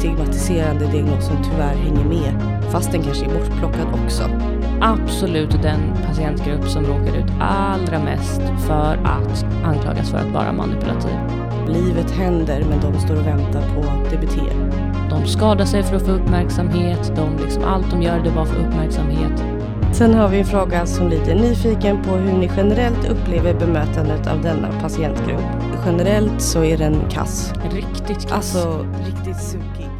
stigmatiserande diagnos som tyvärr hänger med, fast den kanske är bortplockad också. Absolut den patientgrupp som råkar ut allra mest för att anklagas för att vara manipulativ. Livet händer, men de står och väntar på DBT. De skadar sig för att få uppmärksamhet, de liksom, allt de gör det bara för uppmärksamhet. Sen har vi en fråga som lyder nyfiken på hur ni generellt upplever bemötandet av denna patientgrupp. Generellt så är den kass. Riktigt kass. Alltså riktigt sukig.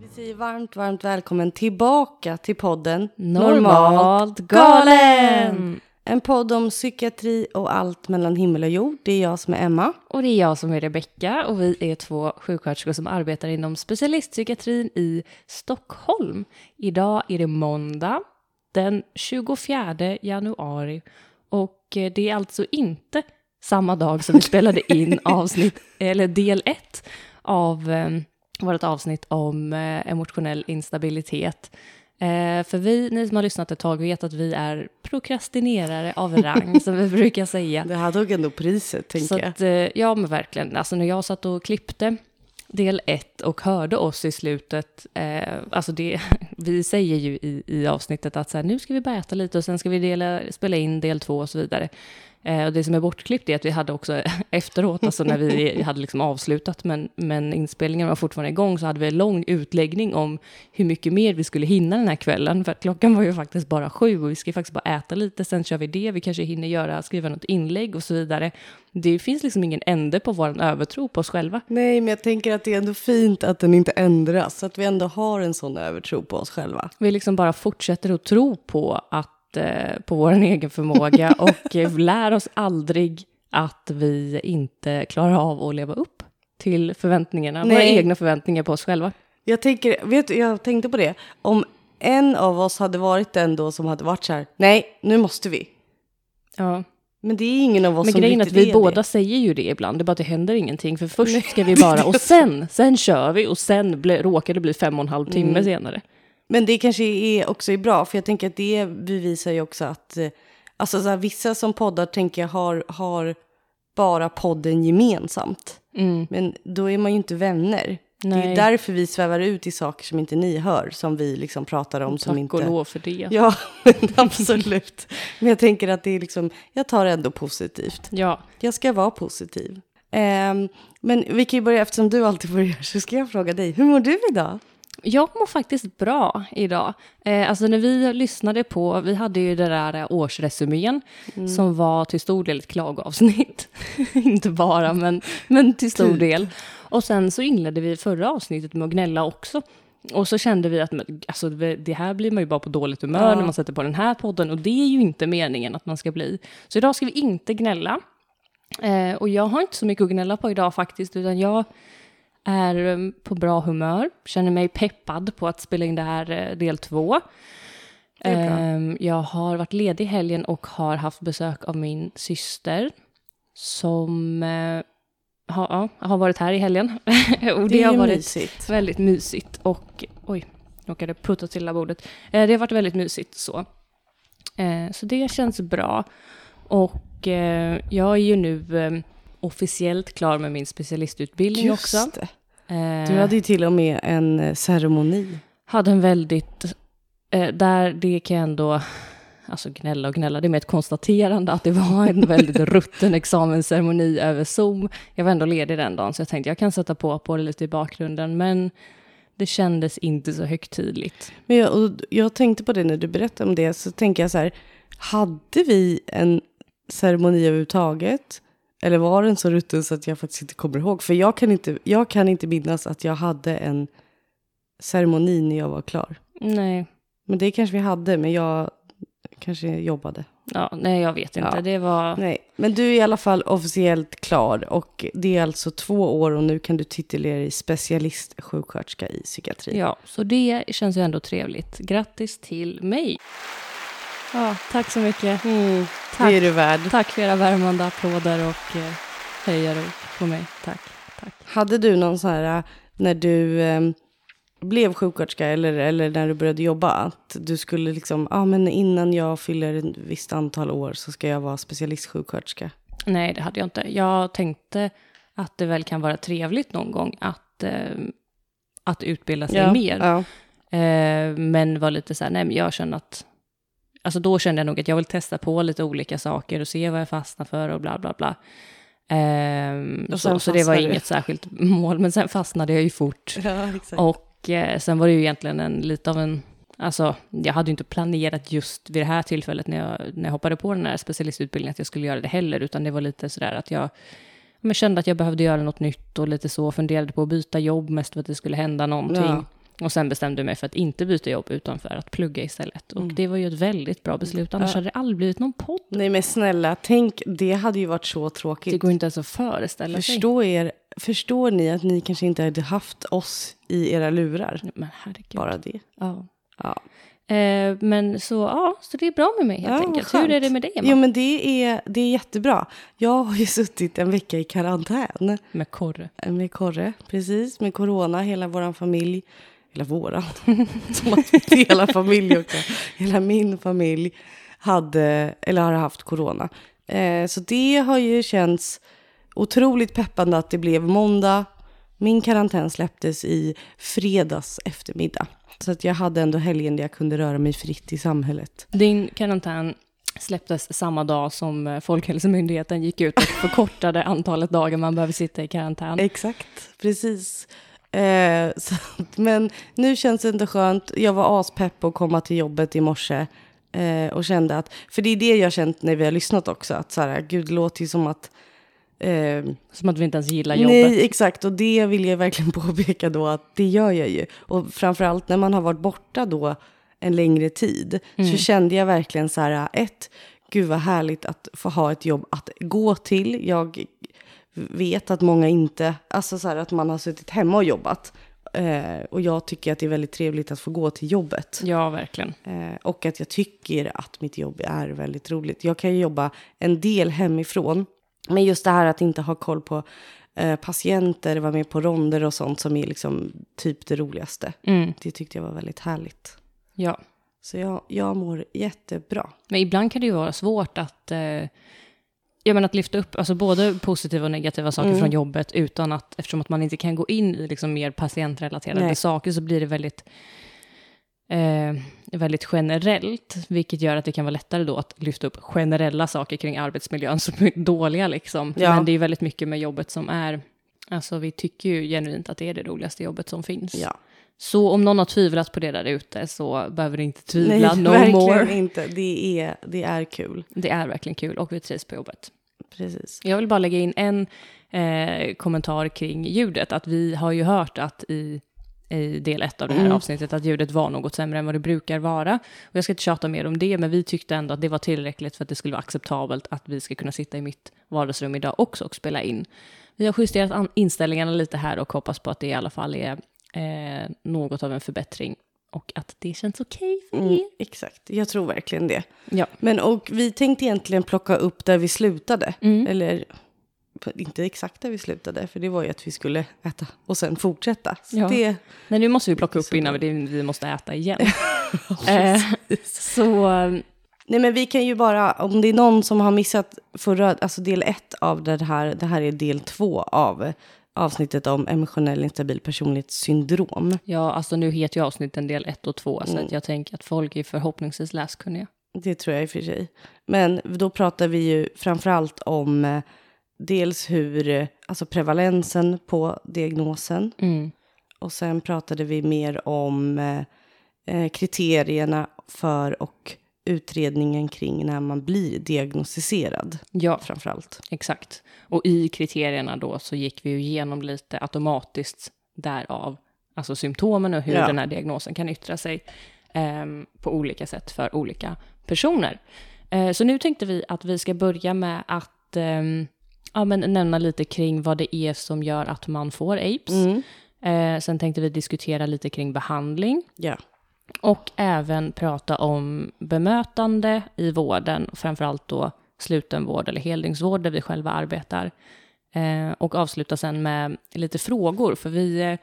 Vi säger varmt, varmt välkommen tillbaka till podden Normalt galen! En podd om psykiatri och allt mellan himmel och jord. Det är jag som är Emma. Och det är jag som är Rebecka och vi är två sjuksköterskor som arbetar inom specialistpsykiatrin i Stockholm. Idag är det måndag den 24 januari och det är alltså inte samma dag som vi spelade in avsnitt, eller del ett av eh, vårt avsnitt om eh, emotionell instabilitet. Eh, för vi, ni som har lyssnat ett tag, vet att vi är prokrastinerare av rang, som vi brukar säga. Det här tog ändå priset, tänker Så jag. att, eh, ja, men verkligen. Alltså när jag satt och klippte del ett och hörde oss i slutet, eh, alltså det, vi säger ju i, i avsnittet att så här, nu ska vi bara äta lite och sen ska vi dela, spela in del två och så vidare. Eh, och det som är bortklippt är att vi hade också efteråt, alltså när vi hade liksom avslutat men, men inspelningen var fortfarande igång, så hade vi en lång utläggning om hur mycket mer vi skulle hinna den här kvällen. För att klockan var ju faktiskt bara sju och vi ska faktiskt bara äta lite, sen kör vi det, vi kanske hinner göra, skriva något inlägg och så vidare. Det finns liksom ingen ände på vår övertro på oss själva. Nej, men jag tänker att det är ändå fint att den inte ändras. Att vi ändå har en sån övertro på oss själva. Vi liksom bara fortsätter att tro på att på vår egen förmåga och eh, lär oss aldrig att vi inte klarar av att leva upp till förväntningarna, våra Nej. egna förväntningar på oss själva. Jag, tänker, vet, jag tänkte på det. Om en av oss hade varit den då som hade varit så här, nej, nu måste vi. Ja. Men det är ingen av oss Men som grejen är att vi båda det. säger ju det ibland, det är bara att det händer ingenting. För först ska vi bara, och sen, sen kör vi och sen ble, råkar det bli fem och en halv timme Mm. senare. Men det kanske är också är bra, för jag tänker att det bevisar ju också att eh, alltså så här, vissa som poddar tänker jag har, har bara podden gemensamt. Mm. Men då är man ju inte vänner. Det Nej. är därför vi svävar ut i saker som inte ni hör, som vi liksom pratar om. som Tack inte... och lov för det. Ja, absolut. Men jag tänker att det är liksom, jag tar det ändå positivt. Ja, Jag ska vara positiv. Ehm, men vi kan ju börja, eftersom du alltid börjar, så ska jag fråga dig, hur mår du idag? Jag mår faktiskt bra idag. Eh, alltså när vi lyssnade på, vi hade ju det där eh, årsresumén som var till stor del ett klagoavsnitt. Inte bara, men, men till stor Typ. del. Och sen så inledde vi förra avsnittet med att gnälla också. Och så kände vi att alltså, det det här blir man ju bara på dåligt humör Ja. när man sätter på den här podden. Och det är ju inte meningen att man ska bli. Så idag ska vi inte gnälla. Eh, och jag har inte så mycket att gnälla på idag faktiskt, utan jag är eh, på bra humör, känner mig peppad på att spela in det här eh, del två. Det. Ehm, Jag har varit ledig i helgen och har haft besök av min syster som eh, har, ja, har varit här i helgen. och Det är har varit mysigt. väldigt mysigt och oj, råkade putta till bordet. Det har varit väldigt mysigt så. Så det känns bra. Och jag är ju nu eh, officiellt klar med min specialistutbildning också. Just det. Eh, Du hade ju till och med en eh, ceremoni. hade en väldigt, eh, där det kan jag ändå, alltså gnälla och gnälla, det är mer ett konstaterande att det var en väldigt rutten examensceremoni över Zoom. Jag var ändå ledig den dagen så jag tänkte jag kan sätta på på det lite i bakgrunden men det kändes inte så högtidligt. Men jag, jag tänkte på det när du berättade om det, så tänker jag så här, hade vi en ceremoni överhuvudtaget? Eller var den så rutten så att jag faktiskt inte kommer ihåg? För jag kan inte, jag kan inte minnas att jag hade en ceremoni när jag var klar. Nej, Men det kanske vi hade, men jag kanske jobbade. ja, nej jag vet inte. Ja. Det var, Nej, men du är i alla fall officiellt klar och det är alltså två år och nu kan du titulera dig specialistsjuksköterska i psykiatri. ja, så det känns ju ändå trevligt. Grattis till mig. Ja, tack så mycket. Mm, Tack. det är du värd. Tack för era värmande applåder och eh, hejarop på mig. Tack, tack. Hade du någon sån här, äh, när du eh, blev sjuksköterska eller, eller när du började jobba, att du skulle liksom, ja ah, men innan jag fyller ett visst antal år så ska jag vara specialistsjuksköterska? Nej, det hade jag inte. Jag tänkte att det väl kan vara trevligt någon gång att att, eh, att utbilda sig ja, mer. Ja. Eh, men var lite så här, nej men jag känner att, alltså då kände jag nog att jag vill testa på lite olika saker och se vad jag fastnar för och bla bla bla. Eh, Och så, så det var du. inget särskilt mål, men sen fastnade jag ju fort. ja. Och eh, sen var det ju egentligen en, lite av en, alltså jag hade ju inte planerat just vid det här tillfället när jag, när jag hoppade på den här specialistutbildningen att jag skulle göra det heller, utan det var lite sådär att jag men kände att jag behövde göra något nytt och lite så, funderade på att byta jobb mest för att det skulle hända någonting. Ja. Och sen bestämde jag mig för att inte byta jobb utan för att plugga istället. Och Mm. det var ju ett väldigt bra beslut, annars hade det aldrig blivit någon podd. Nej men snälla, tänk, det hade ju varit så Det tråkigt. går inte ens att föreställa sig. Förstå er, förstår ni att ni kanske inte hade haft oss i era lurar? Men herregud. Bara det. Ja. Ja. Eh, men så, ja, så det är bra med mig helt Ja, enkelt. Hur är det med dig, Emma? Jo men det är, det är jättebra. Jag har ju suttit en vecka i karantän Med korre. med Korre, precis, med corona, hela vår familj. Hela våran, som att hela familj också. Hela min familj hade, eller har haft corona. Eh, så det har ju känts otroligt peppande att det blev måndag. Min karantän släpptes i fredags eftermiddag. Så att jag hade ändå helgen där jag kunde röra mig fritt i samhället. Din karantän släpptes samma dag som eh, Folkhälsomyndigheten gick ut och förkortade antalet dagar man behöver sitta i karantän. Exakt, precis. Eh, så, men nu känns det ändå skönt. Jag var aspepp på att komma till jobbet i morse. Eh, och kände att, för det är det jag har känt när vi har lyssnat också. Att så här, gud det låter ju som att... Eh, Som att vi inte ens gillar jobbet. nej, exakt. Och det vill jag verkligen påpeka då att det gör jag ju. Och framförallt när man har varit borta då en längre tid. Så kände jag verkligen så här, ett, gud vad härligt att få ha ett jobb att gå till. Jag vet att många inte, alltså så här att man har suttit hemma och jobbat. Eh, och jag tycker att det är väldigt trevligt att få gå till jobbet. Ja, verkligen. Eh, och att jag tycker att mitt jobb är väldigt roligt. Jag kan ju jobba en del hemifrån. Men just det här att inte ha koll på eh, patienter, vara med på ronder och sånt som är liksom typ det roligaste. Mm. Det tyckte jag var väldigt härligt. Ja. Så jag, jag mår jättebra. Men ibland kan det ju vara svårt att, eh, ja, men att lyfta upp alltså både positiva och negativa saker Mm. från jobbet utan att, eftersom att man inte kan gå in i liksom mer patientrelaterade Nej. saker så blir det väldigt, eh, väldigt generellt, vilket gör att det kan vara lättare då att lyfta upp generella saker kring arbetsmiljön som är dåliga liksom. Ja. Men det är väldigt mycket med jobbet som är, alltså vi tycker ju genuint att det är det roligaste jobbet som finns. Ja. Så om någon har tvivlat på det där ute så behöver ni inte tvivla Nej, no verkligen more. inte. Det är, det är kul. Det är verkligen kul och vi trivs på jobbet. Precis. Jag vill bara lägga in en eh, kommentar kring ljudet. Att vi har ju hört att i, i del ett av det här Mm. avsnittet att ljudet var något sämre än vad det brukar vara. Och jag ska inte tjata mer om det, men vi tyckte ändå att det var tillräckligt för att det skulle vara acceptabelt att vi ska kunna sitta i mitt vardagsrum idag också och spela in. Vi har justerat inställningarna lite här och hoppas på att det i alla fall är eh, något av en förbättring och att det känns okej för er. Mm, exakt, jag tror verkligen det. Ja. Men och vi tänkte egentligen plocka upp där vi slutade. Mm. Eller inte exakt där vi slutade, för det var ju att vi skulle äta och sen fortsätta. Så Ja. det, Nej, nu måste vi plocka upp innan vi, vi måste äta igen. eh, så Nej men vi kan ju bara, om det är någon som har missat förra, alltså del ett av det här, det här är del två av avsnittet om emotionell instabil personlighetssyndrom. Ja, alltså nu heter ju avsnitten del 1 och 2, så Mm. att jag tänker att folk är förhoppningsvis läskunniga. Det tror jag i och för sig. Men då pratar vi ju framförallt om eh, dels hur, eh, alltså prevalensen på diagnosen. Mm. Och sen pratade vi mer om eh, eh, kriterierna för och utredningen kring när man blir diagnostiserad Ja, framförallt. exakt. Och i kriterierna då så gick vi ju igenom lite automatiskt därav, alltså symptomen och hur Ja. den här diagnosen kan yttra sig ehm, på olika sätt för olika personer. Eh, så nu tänkte vi att vi ska börja med att ehm, ja, men nämna lite kring vad det är som gör att man får AIDS. Mm. Eh, sen tänkte vi diskutera lite kring behandling. Ja. Och även prata om bemötande i vården, framförallt då slutenvård eller heldygnsvård där vi själva arbetar. Eh, och avsluta sen med lite frågor, för vi eh,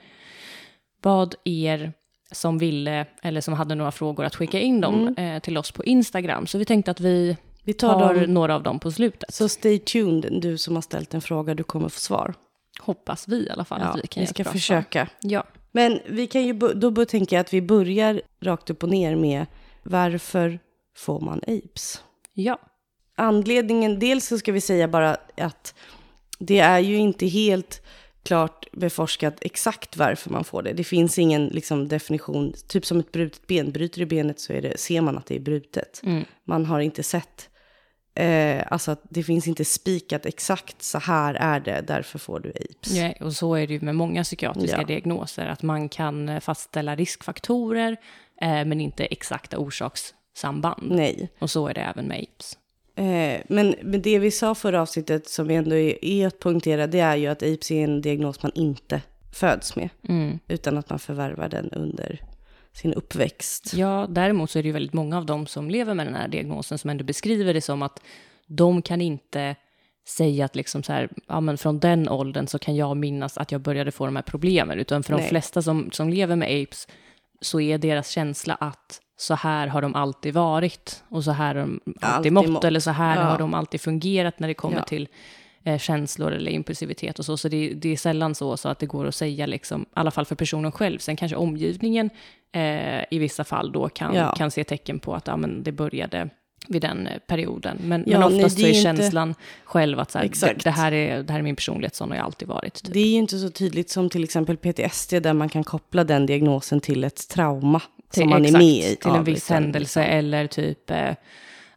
bad er som ville, eller som hade några frågor att skicka in dem eh, till oss på Instagram. Så vi tänkte att vi Vi tar tar dem. några av dem på slutet. Så stay tuned, du som har ställt en fråga, du kommer få svar. Hoppas vi i alla fall Ja, att vi kan vi ska försöka. svar. Ja. Men vi kan ju, då bör tänka att vi börjar rakt upp och ner med varför får man apes? ja. Anledningen, dels så ska vi säga bara att det är ju inte helt klart beforskat exakt varför man får det. Det finns ingen liksom, definition, typ som ett brutet ben. Bryter du benet så är det, ser man att det är brutet. Mm. Man har inte sett, eh, alltså att det finns inte spikat exakt så här är det, därför får du apes. Ja, och så är det ju med många psykiatriska Ja. diagnoser, att man kan eh, fastställa riskfaktorer, eh, men inte exakta orsakssamband. Nej. Och så är det även med apes. Eh, men, men det vi sa förra avsnittet som vi ändå är, är att poängtera, det är ju att apes är en diagnos man inte föds med, Mm. utan att man förvärvar den under sin uppväxt. Ja, däremot så är det ju väldigt många av dem som lever med den här diagnosen som ändå beskriver det som att de kan inte säga att liksom så här, ja men från den åldern så kan jag minnas att jag började få de här problemen, utan för de Nej. flesta som, som lever med apes så är deras känsla att så här har de alltid varit och så här har de alltid, Alltid mått, mått. eller så här Ja. har de alltid fungerat när det kommer Ja. till eh, känslor eller impulsivitet och så. Så det, det är sällan så, så att det går att säga, liksom, i alla fall för personen själv. Sen kanske omgivningen eh, i vissa fall då kan, Ja. kan se tecken på att ja, men det började vid den eh, perioden. Men, Ja, men nej, oftast det så är är inte- känslan själv att så här, det, det, här är, det här är min personlighet, sån har jag alltid varit. Typ. Det är ju inte så tydligt som till exempel PTSD, där man kan koppla den diagnosen till ett trauma som man exakt, är med i. Till en viss liksom, händelse liksom. eller typ, eh,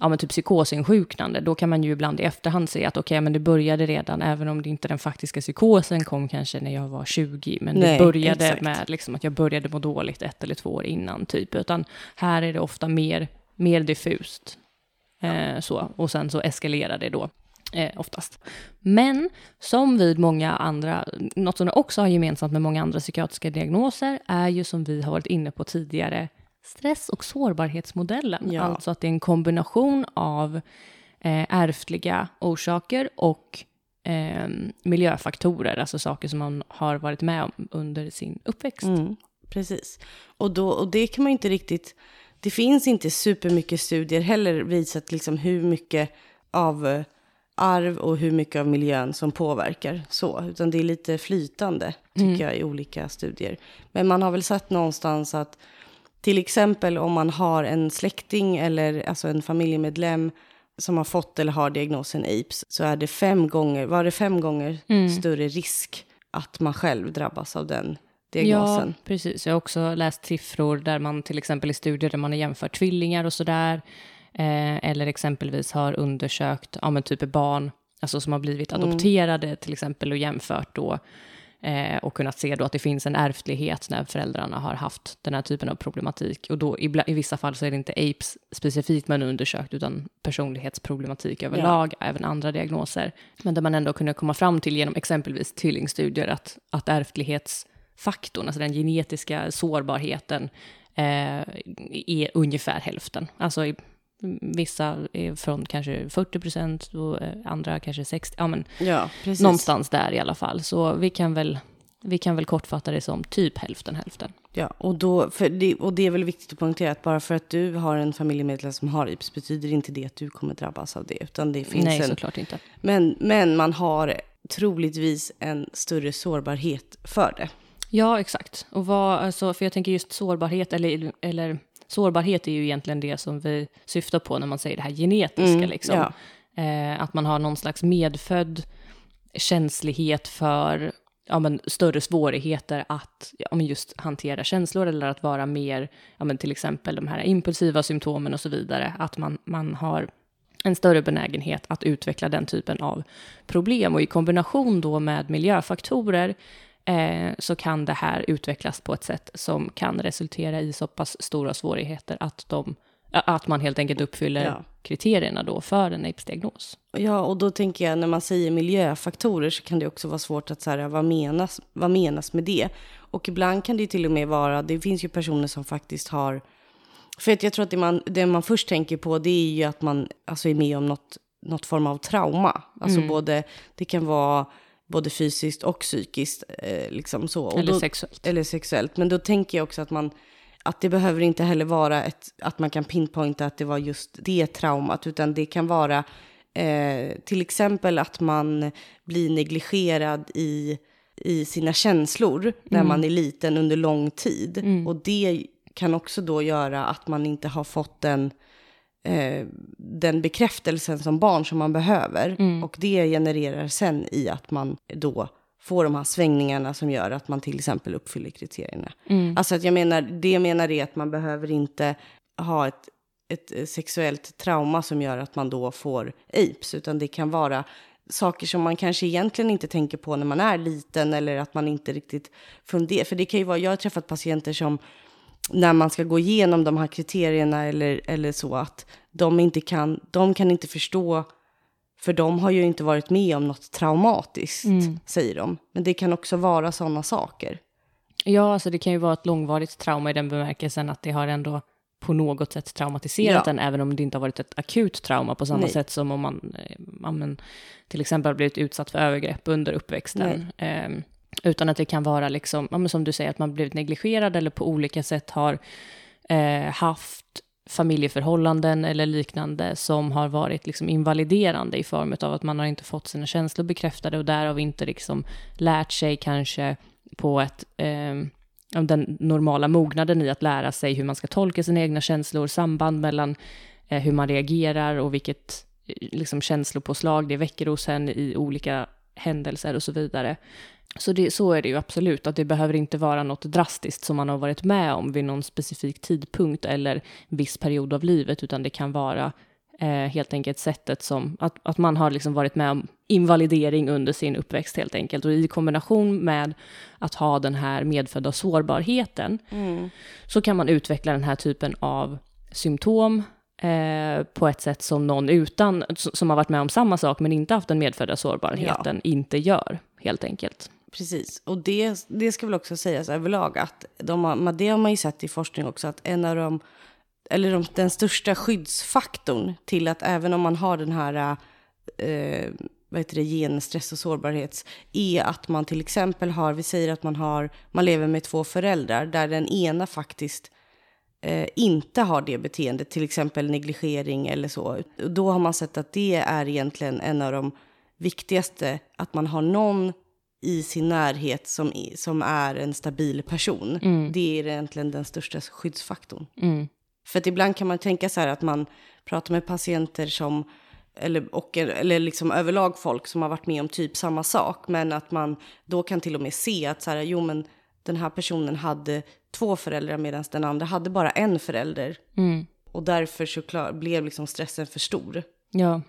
ja, men typ psykosinsjuknande. Då kan man ju ibland i efterhand se att okej, men det började redan, även om det inte den faktiska psykosen kom kanske när jag var 20, men Nej, det började exakt. med liksom, att jag började må dåligt ett eller två år innan, typ. Utan här är det ofta mer, mer diffust. Eh, så. Och sen så eskalerar det då. Eh, oftast. Men som vid många andra, något som också har gemensamt med många andra psykiatriska diagnoser är ju som vi har varit inne på tidigare, stress och sårbarhetsmodellen. Ja. Alltså att det är en kombination av eh, ärftliga orsaker och eh, miljöfaktorer, alltså saker som man har varit med om under sin uppväxt. Mm, precis. Och, då, och det kan man ju inte riktigt... Det finns inte supermycket studier heller visat liksom hur mycket av eh, arv och hur mycket av miljön som påverkar så. Utan det är lite flytande, tycker jag, i olika studier. Men man har väl sett någonstans att till exempel om man har en släkting eller alltså en familjemedlem som har fått eller har diagnosen APES så är det fem gånger, var det fem gånger större risk att man själv drabbas av den diagnosen. Ja, precis. Jag har också läst siffror där man till exempel i studier där man har jämfört tvillingar och sådär. Eh, eller exempelvis har undersökt, ja men typ barn, alltså som har blivit adopterade till exempel och jämfört då. Eh, och kunnat se då att det finns en ärftlighet när föräldrarna har haft den här typen av problematik. Och då ibla, i vissa fall så är det inte APES specifikt man undersökt, utan personlighetsproblematik överlag, även andra diagnoser. Men där man ändå kunde komma fram till genom exempelvis tvillingstudier att, att ärftlighetsfaktorn, alltså den genetiska sårbarheten, eh, är ungefär hälften. Alltså i, vissa är från kanske 40 procent och eh, andra kanske 60, ja men Ja, precis. någonstans där i alla fall. Så vi kan väl, vi kan väl kortfatta det som typ hälften hälften. Ja, och, då, det, och det är väl viktigt att poängtera att bara för att du har en familjemedlem som har IPS betyder inte det att du kommer drabbas av det. Utan det finns Nej, en, såklart inte. men, men man har troligtvis en större sårbarhet för det. Ja, exakt. Och vad, alltså, för jag tänker just sårbarhet, eller, eller sårbarhet är ju egentligen det som vi syftar på när man säger det här genetiska. Mm, liksom. ja. eh, att man har någon slags medfödd känslighet för ja, men, större svårigheter att ja, men just hantera känslor eller att vara mer, ja, men, till exempel de här impulsiva symptomen och så vidare. Att man, man har en större benägenhet att utveckla den typen av problem. Och i kombination då med miljöfaktorer eh, så kan det här utvecklas på ett sätt som kan resultera i så pass stora svårigheter att, de, att man helt enkelt uppfyller Ja. kriterierna då för en AIDS-diagnos. Ja, och då tänker jag när man säger miljöfaktorer så kan det också vara svårt att säga vad menas, vad menas med det. Och ibland kan det till och med vara, det finns ju personer som faktiskt har, för att jag tror att det man, det man först tänker på det är ju att man alltså är med om något, något form av trauma. Alltså både, det kan vara både fysiskt och psykiskt. Eh, liksom så. Och Eller då, sexuellt. Eller sexuellt. Men då tänker jag också att man, att det behöver inte heller vara ett, att man kan pinpointa att det var just det traumat, utan det kan vara Eh, till exempel att man blir negligerad i, i sina känslor när man är liten under lång tid. Och det kan också då göra att man inte har fått den, eh, den bekräftelsen som barn som man behöver. Och det genererar sen i att man då får de här svängningarna som gör att man till exempel uppfyller kriterierna. Alltså att jag menar, det jag menar är att man behöver inte ha ett, ett sexuellt trauma som gör att man då får apes, utan det kan vara saker som man kanske egentligen inte tänker på när man är liten eller att man inte riktigt funderar. För det kan ju vara, jag har träffat patienter som när man ska gå igenom de här kriterierna eller, eller så att de inte kan, de kan inte förstå för de har ju inte varit med om något traumatiskt, säger de. Men det kan också vara sådana saker. Ja, alltså det kan ju vara ett långvarigt trauma i den bemärkelsen att det har ändå på något sätt traumatiserat Ja. en, även om det inte har varit ett akut trauma på samma Nej. sätt som om man eh, men, till exempel har blivit utsatt för övergrepp under uppväxten. Ehm, utan att det kan vara, liksom, ja, men som du säger, att man blivit negligerad eller på olika sätt har eh, haft familjeförhållanden eller liknande som har varit liksom invaliderande i form av att man har inte fått sina känslor bekräftade och därav inte liksom lärt sig kanske på ett, eh, den normala mognaden i att lära sig hur man ska tolka sina egna känslor, samband mellan eh, hur man reagerar och vilket eh, liksom, känslopåslag det väcker hos en i olika händelser och så vidare. Så, det, så är det ju absolut, att det behöver inte vara något drastiskt som man har varit med om vid någon specifik tidpunkt eller viss period av livet, utan det kan vara eh, helt enkelt sättet som, att, att man har liksom varit med om invalidering under sin uppväxt helt enkelt. Och i kombination med att ha den här medfödda sårbarheten, så kan man utveckla den här typen av symptom eh, på ett sätt som någon utan, som har varit med om samma sak men inte haft den medfödda sårbarheten, inte gör helt enkelt. Precis, och det, det ska väl också sägas överlag att de har, det har man ju sett i forskning också att en av de, eller de, den största skyddsfaktorn till att även om man har den här eh, vad heter det, genstress och sårbarhets är att man till exempel har, vi säger att man har, man lever med två föräldrar där den ena faktiskt eh, inte har det beteendet, till exempel negligering eller så. Då har man sett att det är egentligen en av de viktigaste, att man har någon i sin närhet som, är- som är en stabil person. Det är egentligen den största skyddsfaktorn. Mm. För att ibland kan man tänka så här att man pratar med patienter som, eller, och, eller liksom överlag folk som har varit med om typ samma sak, men att man då kan till och med se att så här, jo men den här personen hade två föräldrar medan den andra hade bara en förälder. Mm. Och därför så klar, blev liksom stressen för stor. Ja.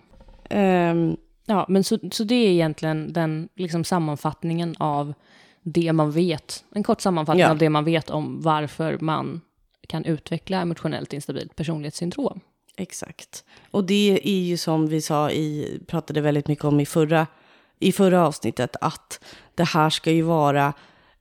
Ehm, Ja, men så, så det är egentligen den liksom sammanfattningen av det man vet. En kort sammanfattning Ja. av det man vet om varför man kan utveckla emotionellt instabilt personlighetssyndrom. Exakt. Och det är ju som vi sa i, pratade väldigt mycket om i förra, i förra avsnittet, att det här ska ju vara,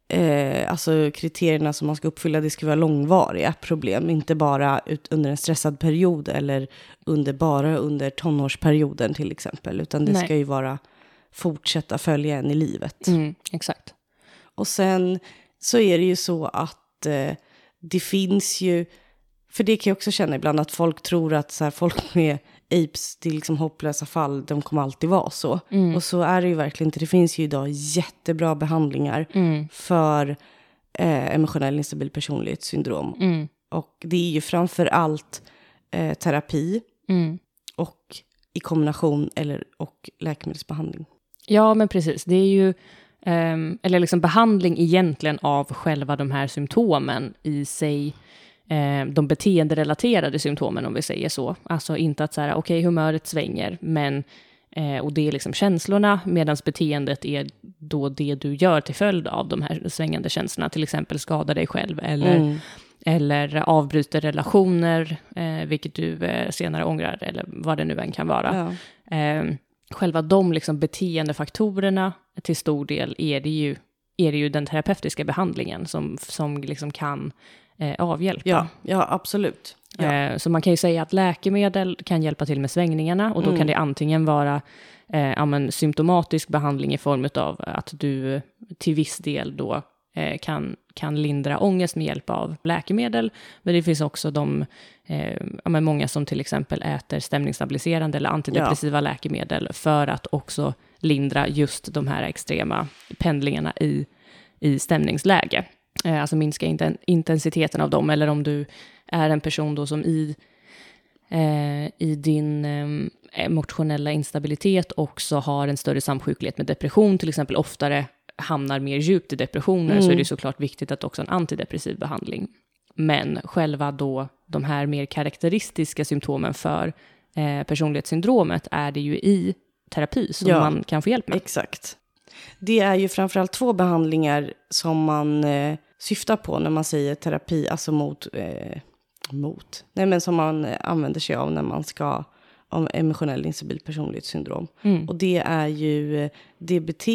eh, alltså kriterierna som man ska uppfylla, det ska vara långvariga problem, inte bara ut, under en stressad period eller under, bara under tonårsperioden till exempel, utan det Nej. ska ju vara fortsätta följa en i livet. Mm, exakt. Och sen så är det ju så att eh, det finns ju, för det kan jag också känna ibland, att folk tror att så här, folk med apes, är liksom hopplösa fall, de kommer alltid vara så. Och så är det ju verkligen inte. Det finns ju idag jättebra behandlingar för eh, emotionell instabil personlighetssyndrom. Mm. Och det är ju framför allt eh, terapi Mm. och i kombination eller och läkemedelsbehandling. Ja, men precis. Det är ju, ehm, eller liksom behandling egentligen av själva de här symptomen i sig, eh, de beteenderelaterade symptomen om vi säger så. Alltså inte att så här, okej, humöret svänger, men eh, och det är liksom känslorna, medan beteendet är då det du gör till följd av de här svängande känslorna, till exempel skada dig själv eller, Mm. eller avbryter relationer, eh, vilket du eh, senare ångrar, eller vad det nu än kan vara. Ja. Eh, själva de liksom beteendefaktorerna till stor del är det ju, är det ju den terapeutiska behandlingen som, som liksom kan eh, avhjälpa. Ja, ja, absolut. Ja. Eh, så man kan ju säga att läkemedel kan hjälpa till med svängningarna och då Mm. kan det antingen vara eh, ja, men, symptomatisk behandling i form av att du till viss del då eh, kan, kan lindra ångest med hjälp av läkemedel. Men det finns också de, eh, ja, men många som till exempel äter stämningsstabiliserande eller antidepressiva ja. läkemedel för att också lindra just de här extrema pendlingarna i, i stämningsläge. Eh, alltså minska intensiteten av dem, eller om du är en person då som i eh, i din eh, emotionella instabilitet också har en större samsjuklighet med depression, till exempel oftare hamnar mer djupt i depressioner, mm. så är det såklart viktigt att också en antidepressiv behandling. Men själva då de här mer karaktäristiska symptomen för eh, personlighetssyndromet är det ju i terapi som ja, man kan få hjälp med. Exakt. Det är ju framförallt två behandlingar som man eh, syftar på när man säger terapi, alltså mot, eh, mot, nej men som man använder sig av när man ska om emotionell instabil personlighetssyndrom. Mm. Och det är ju eh, DBT,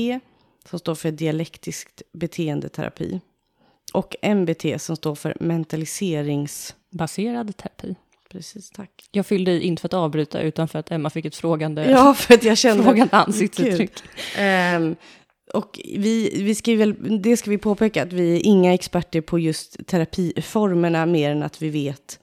som står för dialektiskt beteendeterapi. Och MBT som står för mentaliseringsbaserad terapi. Precis, tack. Jag fyllde i, inte för att avbryta, utan för att Emma fick ett frågande, ja, för att jag kände, frågande ansiktsuttryck. Um, och vi, vi ska väl, det ska vi påpeka, att vi är inga experter på just terapiformerna, mer än att vi vet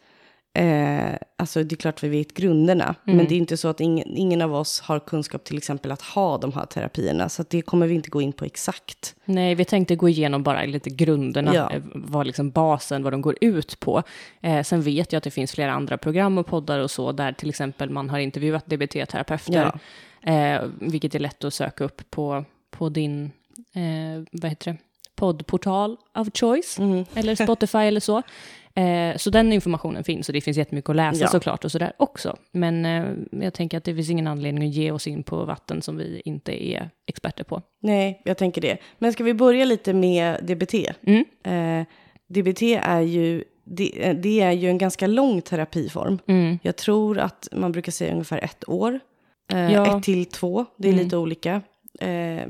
Eh, alltså det är klart vi vet grunderna, mm. men det är inte så att ingen, ingen, av oss har kunskap till exempel att ha de här terapierna, så det kommer vi inte gå in på exakt. Nej, vi tänkte gå igenom bara lite grunderna, ja. Eh, vad liksom basen, vad de går ut på. Eh, sen vet jag att det finns flera andra program och poddar och så, där till exempel man har intervjuat DBT-terapeuter, ja. eh, vilket är lätt att söka upp på, på din, eh, vad heter det? poddportal of choice, mm. eller Spotify eller så. Eh, så den informationen finns och det finns jättemycket att läsa ja. såklart och sådär också. Men eh, jag tänker att det finns ingen anledning att ge oss in på vatten som vi inte är experter på. Nej, jag tänker det. Men ska vi börja lite med DBT? Mm. Eh, DBT är ju det, eh, det, är ju en ganska lång terapiform. Mm. Jag tror att man brukar säga ungefär ett år. Eh, ja. Ett till två, det är mm. lite olika. Eh,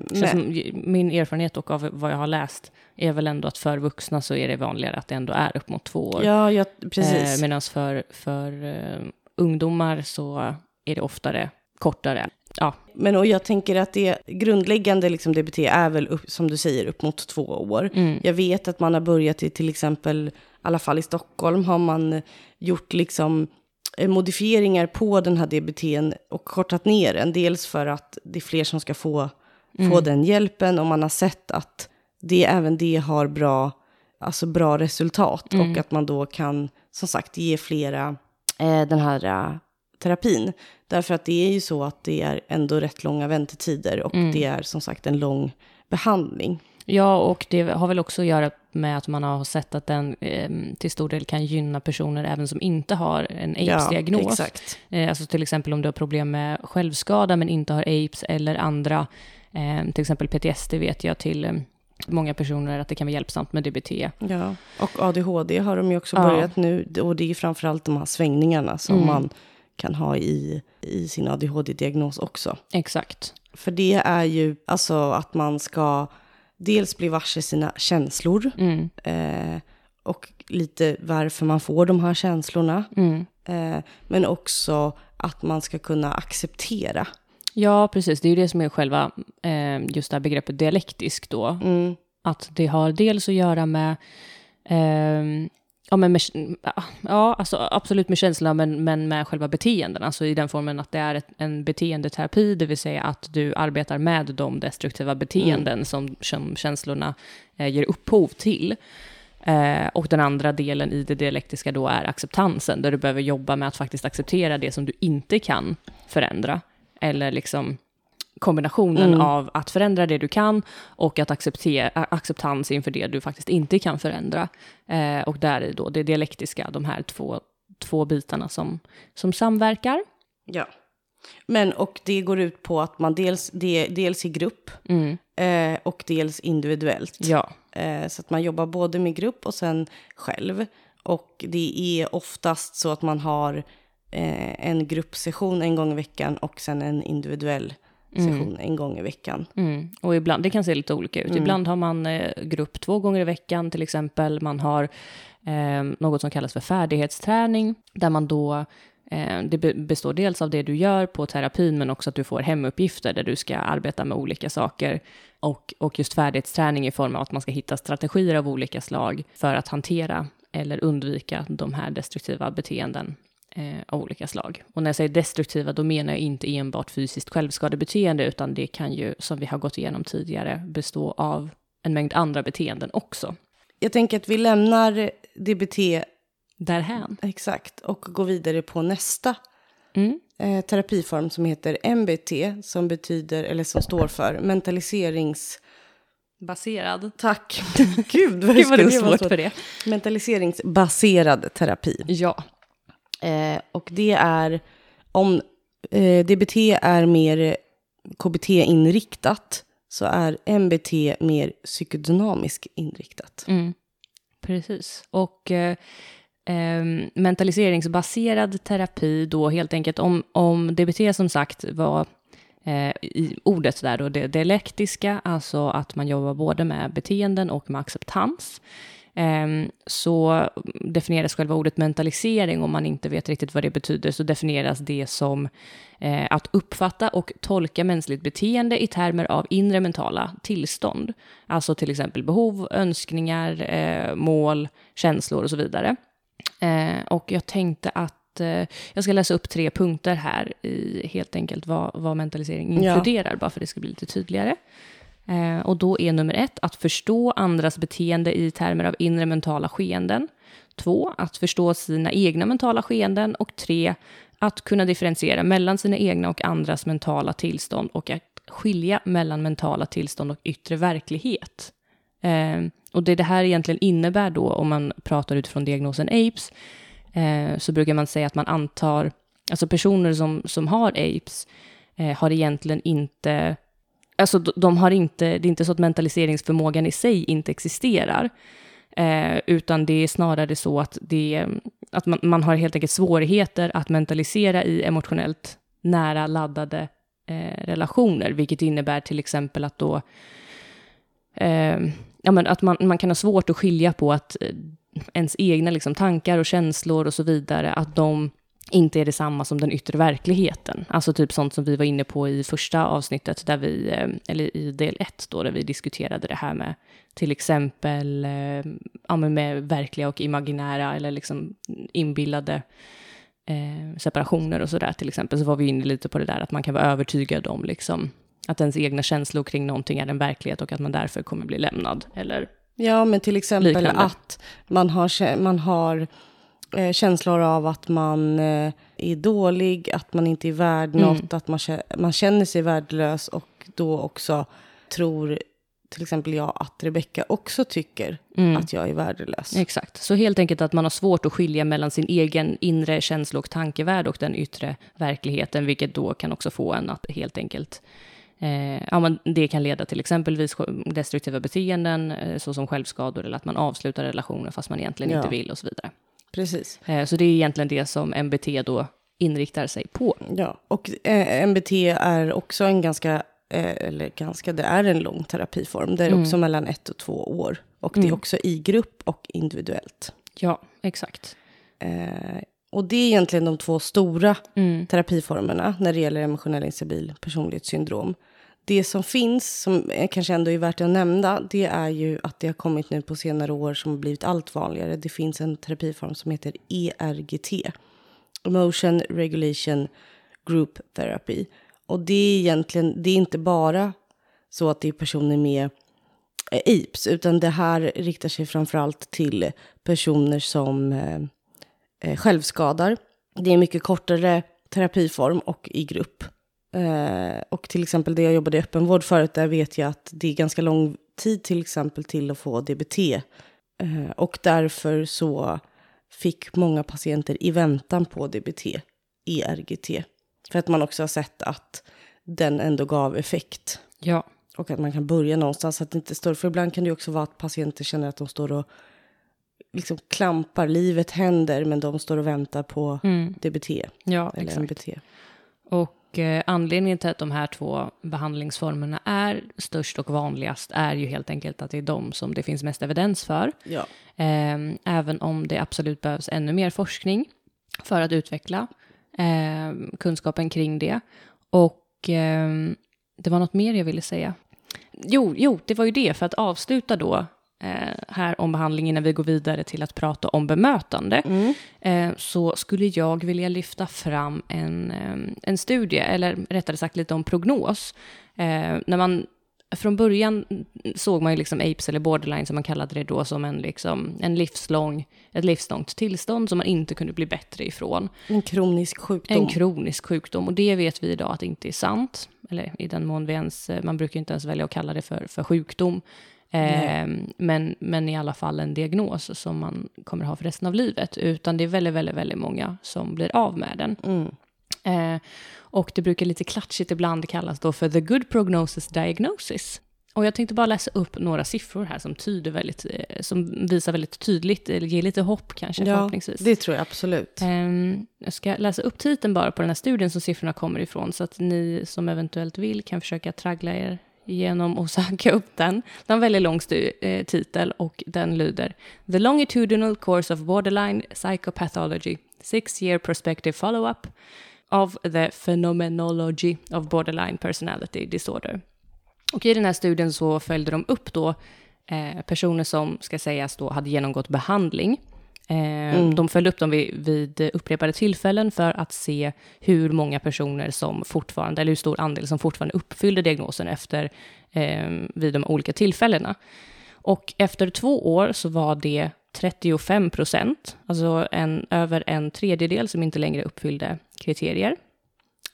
min erfarenhet och av vad jag har läst är väl ändå att för vuxna så är det vanligare att det ändå är upp mot två år. Ja, ja precis. Eh, Medan för, för uh, ungdomar så är det oftare kortare. Ja. Men och jag tänker att det grundläggande liksom DBT är väl, upp, som du säger, upp mot två år. Mm. Jag vet att man har börjat i till exempel, i alla fall i Stockholm, har man gjort liksom eh, modifieringar på den här DBTn och kortat ner den. Dels för att det är fler som ska få, mm. få den hjälpen och man har sett att det, även det har bra, alltså bra resultat mm. och att man då kan som sagt ge flera eh, den här äh, terapin. Därför att det är ju så att det är ändå rätt långa väntetider och mm. det är som sagt en lång behandling. Ja, och det har väl också att göra med att man har sett att den eh, till stor del kan gynna personer även som inte har en AIDS-diagnos. Ja, eh, alltså till exempel om du har problem med självskada men inte har AIDS eller andra, eh, till exempel PTSD vet jag till eh, många personer att det kan vara hjälpsamt med DBT. Ja, och ADHD har de ju också ja. börjat nu. Och det är framförallt de här svängningarna som mm. man kan ha i, i sin ADHD-diagnos också. Exakt. För det är ju alltså att man ska dels bli varse sina känslor. Mm. Eh, och lite varför man får de här känslorna. Mm. Eh, men också att man ska kunna acceptera Ja, precis. Det är ju det som är själva, eh, just det här begreppet dialektisk då. Mm. Att det har dels att göra med, eh, ja, men med, ja, alltså absolut med känsla, men, men med själva beteenden. Alltså i den formen att det är ett, en beteendeterapi, det vill säga att du arbetar med de destruktiva beteenden mm. som, som känslorna eh, ger upphov till. Eh, och den andra delen i det dialektiska då är acceptansen, där du behöver jobba med att faktiskt acceptera det som du inte kan förändra eller liksom kombinationen mm. av att förändra det du kan och att acceptera acceptans inför det du faktiskt inte kan förändra. Eh, och där är då det dialektiska, de här två, två bitarna som, som samverkar. Ja. Men och det går ut på att man dels, det, dels i grupp mm. eh, och dels individuellt. Ja. Eh, så att man jobbar både med grupp och sen själv. Och det är oftast så att man har eh, en gruppsession en gång i veckan och sen en individuell mm. session mm. en gång i veckan. Mm. Och ibland, det kan se lite olika ut. Mm. Ibland har man eh, grupp två gånger i veckan till exempel. Man har eh, något som kallas för färdighetsträning, där man då Eh, det består dels av det du gör på terapin, men också att du får hemuppgifter där du ska arbeta med olika saker. Och, och just färdighetsträning i form av att man ska hitta strategier av olika slag för att hantera eller undvika de här destruktiva beteenden eh, av olika slag. Och när jag säger destruktiva, då menar jag inte enbart fysiskt självskadebeteende, utan det kan ju, som vi har gått igenom tidigare, bestå av en mängd andra beteenden också. Jag tänker att vi lämnar DBT Därhän. exakt och går vidare på nästa Mm. eh, terapiform som heter MBT som betyder eller som står för mentaliserings Baserad. Tack. Gud vad, Gud vad det vara svårt för det. Mentaliseringsbaserad terapi. Ja. Eh, och det är om eh, DBT är mer KBT-inriktat så är MBT mer psykodynamisk inriktat. Mm. Precis. Och eh, eh, mentaliseringsbaserad terapi då helt enkelt om, om DBT som sagt var eh, i ordet där då det dialektiska, alltså att man jobbar både med beteenden och med acceptans. Ehm, så definieras själva ordet mentalisering, om man inte vet riktigt vad det betyder, så definieras det som eh, att uppfatta och tolka mänskligt beteende i termer av inre mentala tillstånd. Alltså till exempel behov, önskningar, eh, mål, känslor och så vidare. Eh, och jag tänkte att jag ska läsa upp tre punkter här i helt enkelt vad, vad mentalisering Ja. inkluderar, bara för att det ska bli lite tydligare. Eh, och då är nummer ett att förstå andras beteende i termer av inre mentala skeenden. Två, att förstå sina egna mentala skeenden. Och tre, att kunna differentiera mellan sina egna och andras mentala tillstånd och att skilja mellan mentala tillstånd och yttre verklighet. Eh, och det det här egentligen innebär då, om man pratar utifrån diagnosen APES, eh, så brukar man säga att man antar, alltså personer som, som har APES eh, har egentligen inte Alltså de- har inte, det är inte så att mentaliseringsförmågan i sig inte existerar, eh, utan det är snarare så att, det, att man, man har helt enkelt svårigheter att mentalisera i emotionellt nära laddade eh, relationer, vilket innebär till exempel att då eh, ja, men att man, man kan ha svårt att skilja på att eh, ens egna liksom, tankar och känslor och så vidare, att de inte är detsamma som den yttre verkligheten. Alltså typ sånt som vi var inne på i första avsnittet, där vi, eh, eller i del ett då, där vi diskuterade det här med till exempel eh, ja, med verkliga och imaginära eller liksom inbillade eh, separationer och sådär till exempel, så var vi inne lite på det där att man kan vara övertygad om liksom att ens egna känslor kring någonting är en verklighet och att man därför kommer bli lämnad. Eller, Ja, men till exempel Liknande. att man har, man har eh, känslor av att man eh, är dålig, att man inte är värd Mm. något, att man, man känner sig värdelös och då också tror till exempel jag att Rebecka också tycker Mm. att jag är värdelös. Exakt, så helt enkelt att man har svårt att skilja mellan sin egen inre känslo och tankevärld och den yttre verkligheten, vilket då kan också få en att helt enkelt Eh, ja, men det kan leda till exempelvis destruktiva beteenden, eh, såsom självskador eller att man avslutar relationer fast man egentligen Ja. inte vill och så vidare. Precis. Eh, så det är egentligen det som MBT då inriktar sig på. Ja, och eh, MBT är också en ganska, eh, eller ganska, det är en lång terapiform. Det är Mm. också mellan ett och två år. Och det är Mm. också i grupp och individuellt. Ja, exakt. Eh, och det är egentligen de två stora Mm. terapiformerna när det gäller emotionell instabil personlighetssyndrom. Det som finns, som kanske ändå är värt att nämna, det är ju att det har kommit nu på senare år som har blivit allt vanligare. Det finns en terapiform som heter ERGT, Emotion Regulation Group Therapy. Och det är egentligen, det är inte bara så att det är personer med eh, IPS, utan det här riktar sig framförallt till personer som eh, eh, självskadar. Det är en mycket kortare terapiform och i grupp. Eh, och till exempel det jag jobbade i öppenvård förut, där vet jag att det är ganska lång tid till exempel till att få DBT. Eh, och därför så fick många patienter i väntan på DBT, ERGT. För att man också har sett att den ändå gav effekt. Ja, Och att man kan börja någonstans. Att det inte står, för ibland kan det också vara att patienter känner att de står och liksom klampar. Livet händer men de står och väntar på mm. DBT ja eller exakt. MBT. Och eh, anledningen till att de här två behandlingsformerna är störst och vanligast är ju helt enkelt att det är de som det finns mest evidens för. Ja. Eh, även om det absolut behövs ännu mer forskning för att utveckla eh, kunskapen kring det. Och eh, det var något mer jag ville säga. Jo, jo, det var ju det, för att avsluta då eh, här om behandling innan vi går vidare till att prata om bemötande, Mm. eh, så skulle jag vilja lyfta fram en, eh, en studie, eller rättare sagt lite om prognos. Eh, när man från början såg man ju liksom apes eller borderline som man kallade det då som en, liksom, en livslång, ett livslångt tillstånd som man inte kunde bli bättre ifrån. En kronisk sjukdom. En kronisk sjukdom och det vet vi idag att det inte är sant. Eller i den mån vi ens, man brukar inte ens välja att kalla det för, för sjukdom. Eh, men, men i alla fall en diagnos som man kommer ha för resten av livet. Utan det är väldigt, väldigt, väldigt många som blir av med den. Mm. Eh, och det brukar lite klatschigt ibland kallas då för the good prognosis diagnosis. Och jag tänkte bara läsa upp några siffror här som, tyder väldigt, eh, som visar väldigt tydligt, eller ger lite hopp kanske Ja, förhoppningsvis. det tror jag absolut. Ehm, jag ska läsa upp titeln bara på den här studien som siffrorna kommer ifrån, så att ni som eventuellt vill kan försöka traggla er genom att söka upp den. Den har en väldigt lång eh, titel och den lyder The Longitudinal Course of Borderline Psychopathology, Six Year Prospective Follow-up of the Phenomenology of Borderline Personality Disorder. Och i den här studien så följde de upp då eh, personer som ska sägas då hade genomgått behandling. Eh, De följde upp dem vid, vid upprepade tillfällen för att se hur många personer som fortfarande, eller hur stor andel som fortfarande uppfyllde diagnosen efter eh, vid de olika tillfällena. Och efter två år så var det 35 procent, alltså en, över en tredjedel som inte längre uppfyllde kriterier.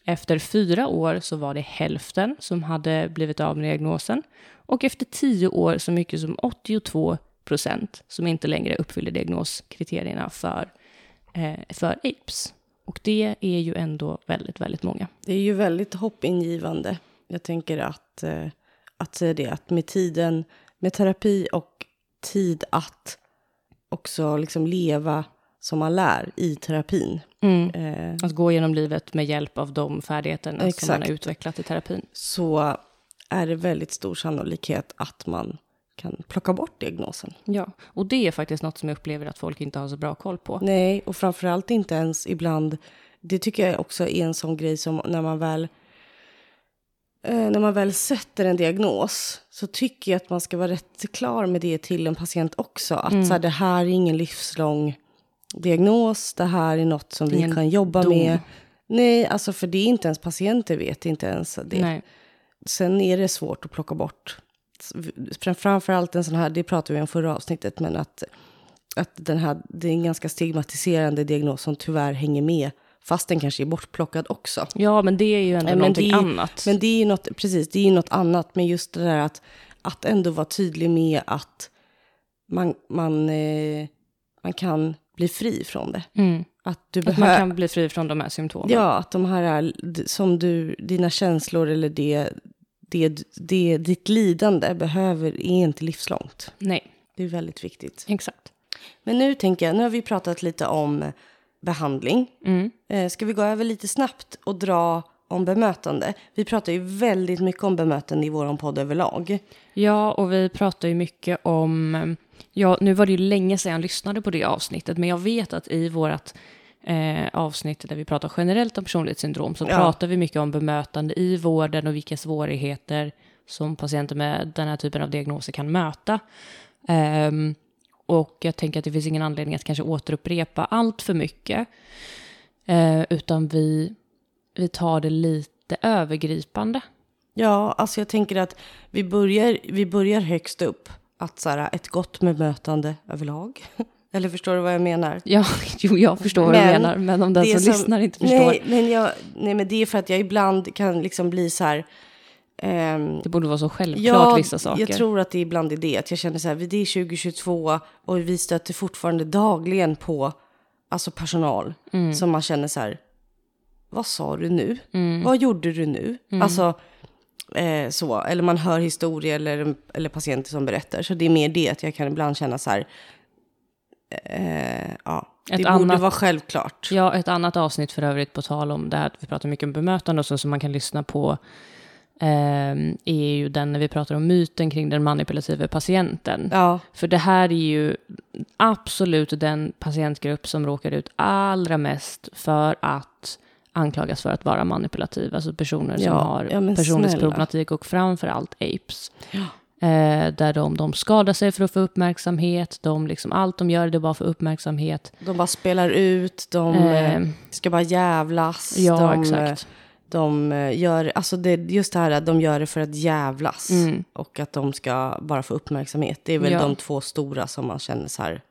Efter fyra år så var det hälften som hade blivit av med diagnosen. Och efter tio år så mycket som 82 procent som inte längre uppfyllde diagnoskriterierna för, eh, för APES. Och det är ju ändå väldigt, väldigt många. Det är ju väldigt hoppingivande. Jag tänker att, eh, att säga det, att med tiden, med terapi och tid att också liksom leva som man lär i terapin. Eh, Att gå genom livet med hjälp av de färdigheterna som man Exakt. har utvecklat i terapin. så är det väldigt stor sannolikhet att man kan plocka bort diagnosen. Ja, och det är faktiskt något som jag upplever att folk inte har så bra koll på. Nej, och framförallt inte ens ibland. Det tycker jag också är en sån grej som när man väl eh, när man väl sätter en diagnos så tycker jag att man ska vara rätt klar med det till en patient också. Att så här, det här är ingen livslång diagnos, det här är något som vi kan jobba dom. med. Nej, alltså för det är inte ens patienter vet inte ens det. Nej. Sen är det svårt att plocka bort. Framförallt en sån här, det pratade vi om förra avsnittet, men att, att den här, det är en ganska stigmatiserande diagnos som tyvärr hänger med, fast den kanske är bortplockad också. Ja, men det är ju ändå Nej, men någonting det annat. Men det är ju något, precis, det är ju något annat, men just det där att, att ändå vara tydlig med att man, man, eh, man kan bli fri från det. Mm. Att du Att man kan bli fri från de här symptomen. Ja, att de här är, som du, dina känslor eller det, det, det, ditt lidande behöver, är inte livslångt. Nej, Det är väldigt viktigt. exakt. Men nu tänker jag, nu har vi pratat lite om behandling. Mm. Eh, ska vi gå över lite snabbt och dra om bemötande? Vi pratar ju väldigt mycket om bemötande i vår podd överlag. Ja, och vi pratar ju mycket om... Ja, nu var det ju länge sedan jag lyssnade på det avsnittet, men jag vet att i vårt eh, avsnitt där vi pratar generellt om personlighetssyndrom så Ja. pratar vi mycket om bemötande i vården och vilka svårigheter som patienter med den här typen av diagnoser kan möta. Ehm, och jag tänker att det finns ingen anledning att kanske återupprepa allt för mycket, eh, utan vi, vi tar det lite övergripande. Ja, alltså jag tänker att vi börjar, vi börjar högst upp. Att så här, ett gott bemötande överlag. Eller förstår du vad jag menar? Ja, jo, jag förstår vad du Men menar, men om den det som, lyssnar inte förstår, Nej men, jag, nej, men det är för att jag ibland kan liksom bli så här... ehm, det borde vara så självklart vissa saker. jag tror att det ibland är det. Att jag känner så här, det är 2022 och vi stöter fortfarande dagligen på alltså personal Mm. som man känner så här, vad sa du nu? Mm. Vad gjorde du nu? Alltså, eh, så. Eller man hör historier eller, eller patienter som berättar. Så det är mer det att jag kan ibland känna så här, eh, ja, Ett det borde annat- vara självklart. Ja, ett annat avsnitt för övrigt på tal om det här, vi pratar mycket om bemötande och så som man kan lyssna på, ehm, är ju den när vi pratar om myten kring den manipulativa patienten. Ja, För det här är ju absolut den patientgrupp som råkar ut allra mest för att anklagas för att vara manipulativ, alltså personer som Ja, har ja, personlighetsproblematik och framför allt apes. Ja. Eh, där de, de skadar sig för att få uppmärksamhet, de liksom, allt de gör det bara för uppmärksamhet. De bara spelar ut, de eh, Eh, ska bara jävlas. ja, de, exakt. De eh, gör, alltså det, just det här att de gör det för att jävlas. Mm. Och att de ska bara få uppmärksamhet. Det är väl Ja. de två stora som man känner så här,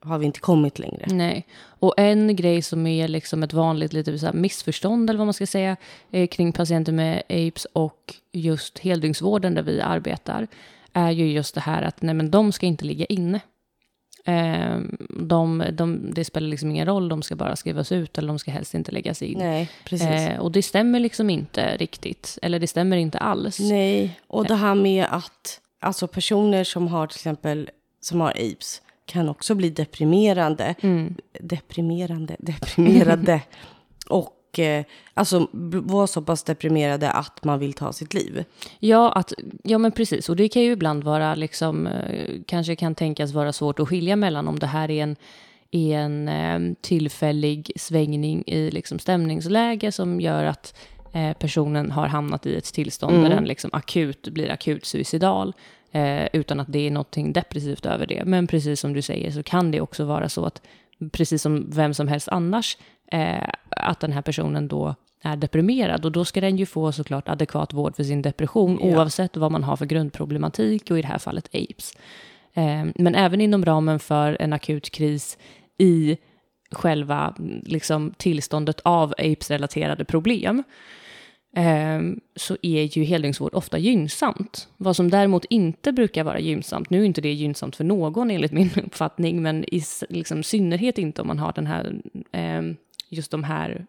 har vi inte kommit längre? Nej. Och en grej som är liksom ett vanligt lite så missförstånd, eller vad man ska säga, eh, kring patienter med aids och just heldygnsvården där vi arbetar, är ju just det här att nej, men de ska inte ligga inne. Eh, de, de, det spelar liksom ingen roll, de ska bara skrivas ut eller de ska helst inte läggas in. Nej, precis. Eh, och det stämmer liksom inte riktigt, eller det stämmer inte alls. Nej, och det här med att alltså personer som har till exempel som har aids kan också bli deprimerande. Mm. Deprimerande, deprimerade. och eh, alltså vara så pass deprimerade att man vill ta sitt liv. Ja, att, ja, men precis. Och det kan ju ibland vara, liksom, eh, kanske kan tänkas vara svårt att skilja mellan om det här är en, är en eh, tillfällig svängning i liksom, stämningsläge som gör att eh, personen har hamnat i ett tillstånd där den liksom, akut blir akut suicidal. Eh, utan att det är någonting depressivt över det. Men precis som du säger så kan det också vara så att, precis som vem som helst annars, eh, att den här personen då är deprimerad. Och då ska den ju få såklart adekvat vård för sin depression Ja. oavsett vad man har för grundproblematik och i det här fallet aids. Eh, men även inom ramen för en akut kris i själva liksom, tillståndet av aids-relaterade problem Ehm, så är ju heldygnsvård ofta gynnsamt. Vad som däremot inte brukar vara gynnsamt, nu är inte det gynnsamt för någon enligt min uppfattning, men i liksom, synnerhet inte om man har den här, ehm, just de här,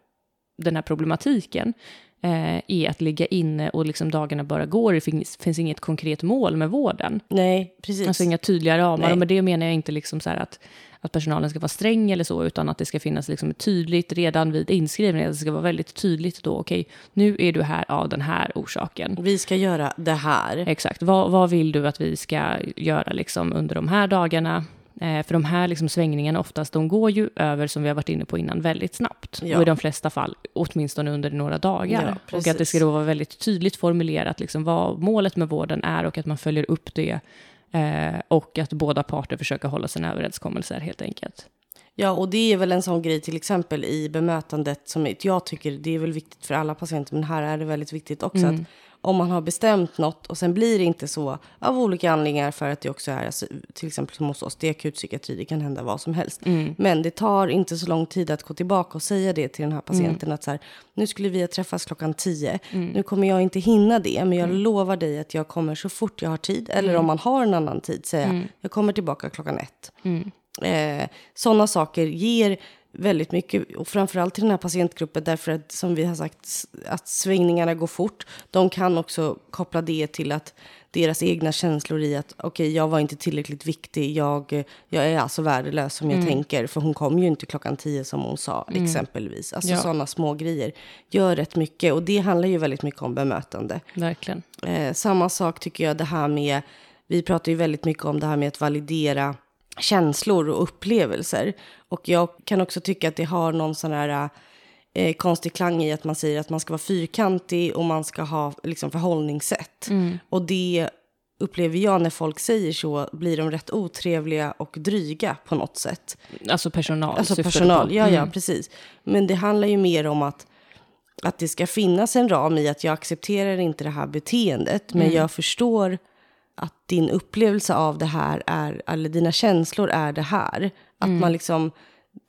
den här problematiken, eh, är att ligga inne och liksom dagarna bara går. Det finns, finns inget konkret mål med vården. Nej, precis. Alltså inga tydliga ramar. Nej. Och med det menar jag inte liksom så att, att personalen ska vara sträng eller så, utan att det ska finnas liksom tydligt redan vid inskrivningen. Det ska vara väldigt tydligt då, okej, nu är du här av den här orsaken. Vi ska göra det här. Exakt, vad, vad vill du att vi ska göra liksom under de här dagarna? Eh, för de här liksom svängningarna oftast, de går ju över, som vi har varit inne på innan, väldigt snabbt. Ja. Och i de flesta fall, åtminstone under några dagar. Ja, och att det ska då vara väldigt tydligt formulerat liksom, vad målet med vården är och att man följer upp det. Eh, och att båda parter försöker hålla sina överenskommelser helt enkelt. Ja, och det är väl en sån grej till exempel i bemötandet som jag tycker det är väl viktigt för alla patienter, men här är det väldigt viktigt också Mm. att om man har bestämt något och sen blir det inte så av olika anledningar för att det också är, alltså, till exempel som hos oss, det är akutpsykiatri, det kan hända vad som helst. Mm. Men det tar inte så lång tid att gå tillbaka och säga det till den här patienten Mm. att så här, nu skulle vi ha träffats klockan 10, nu kommer jag inte hinna det, men jag Mm. lovar dig att jag kommer så fort jag har tid, eller om man har en annan tid, säga Mm. jag kommer tillbaka klockan ett. Eh, Sådana saker ger väldigt mycket, och framförallt till den här patientgruppen, därför att som vi har sagt, att svängningarna går fort. De kan också koppla det till att deras egna känslor i att okej, jag var inte tillräckligt viktig, jag, jag är alltså värdelös som jag Mm. tänker, för hon kom ju inte klockan tio som hon sa, exempelvis. Alltså Ja. sådana små grejer gör rätt mycket, och det handlar ju väldigt mycket om bemötande. Verkligen. Eh, samma sak tycker jag det här med, vi pratar ju väldigt mycket om det här med att validera känslor och upplevelser. Och jag kan också tycka att det har någon sån här eh, konstig klang i att man säger att man ska vara fyrkantig och man ska ha liksom, förhållningssätt. Och det upplever jag när folk säger så, blir de rätt otrevliga och dryga på något sätt. Alltså personal. Alltså personal, ja, ja, Mm. precis. Men det handlar ju mer om att, att det ska finnas en ram i att jag accepterar inte det här beteendet, men Mm. jag förstår att din upplevelse av det här är, eller dina känslor är det här. Att man liksom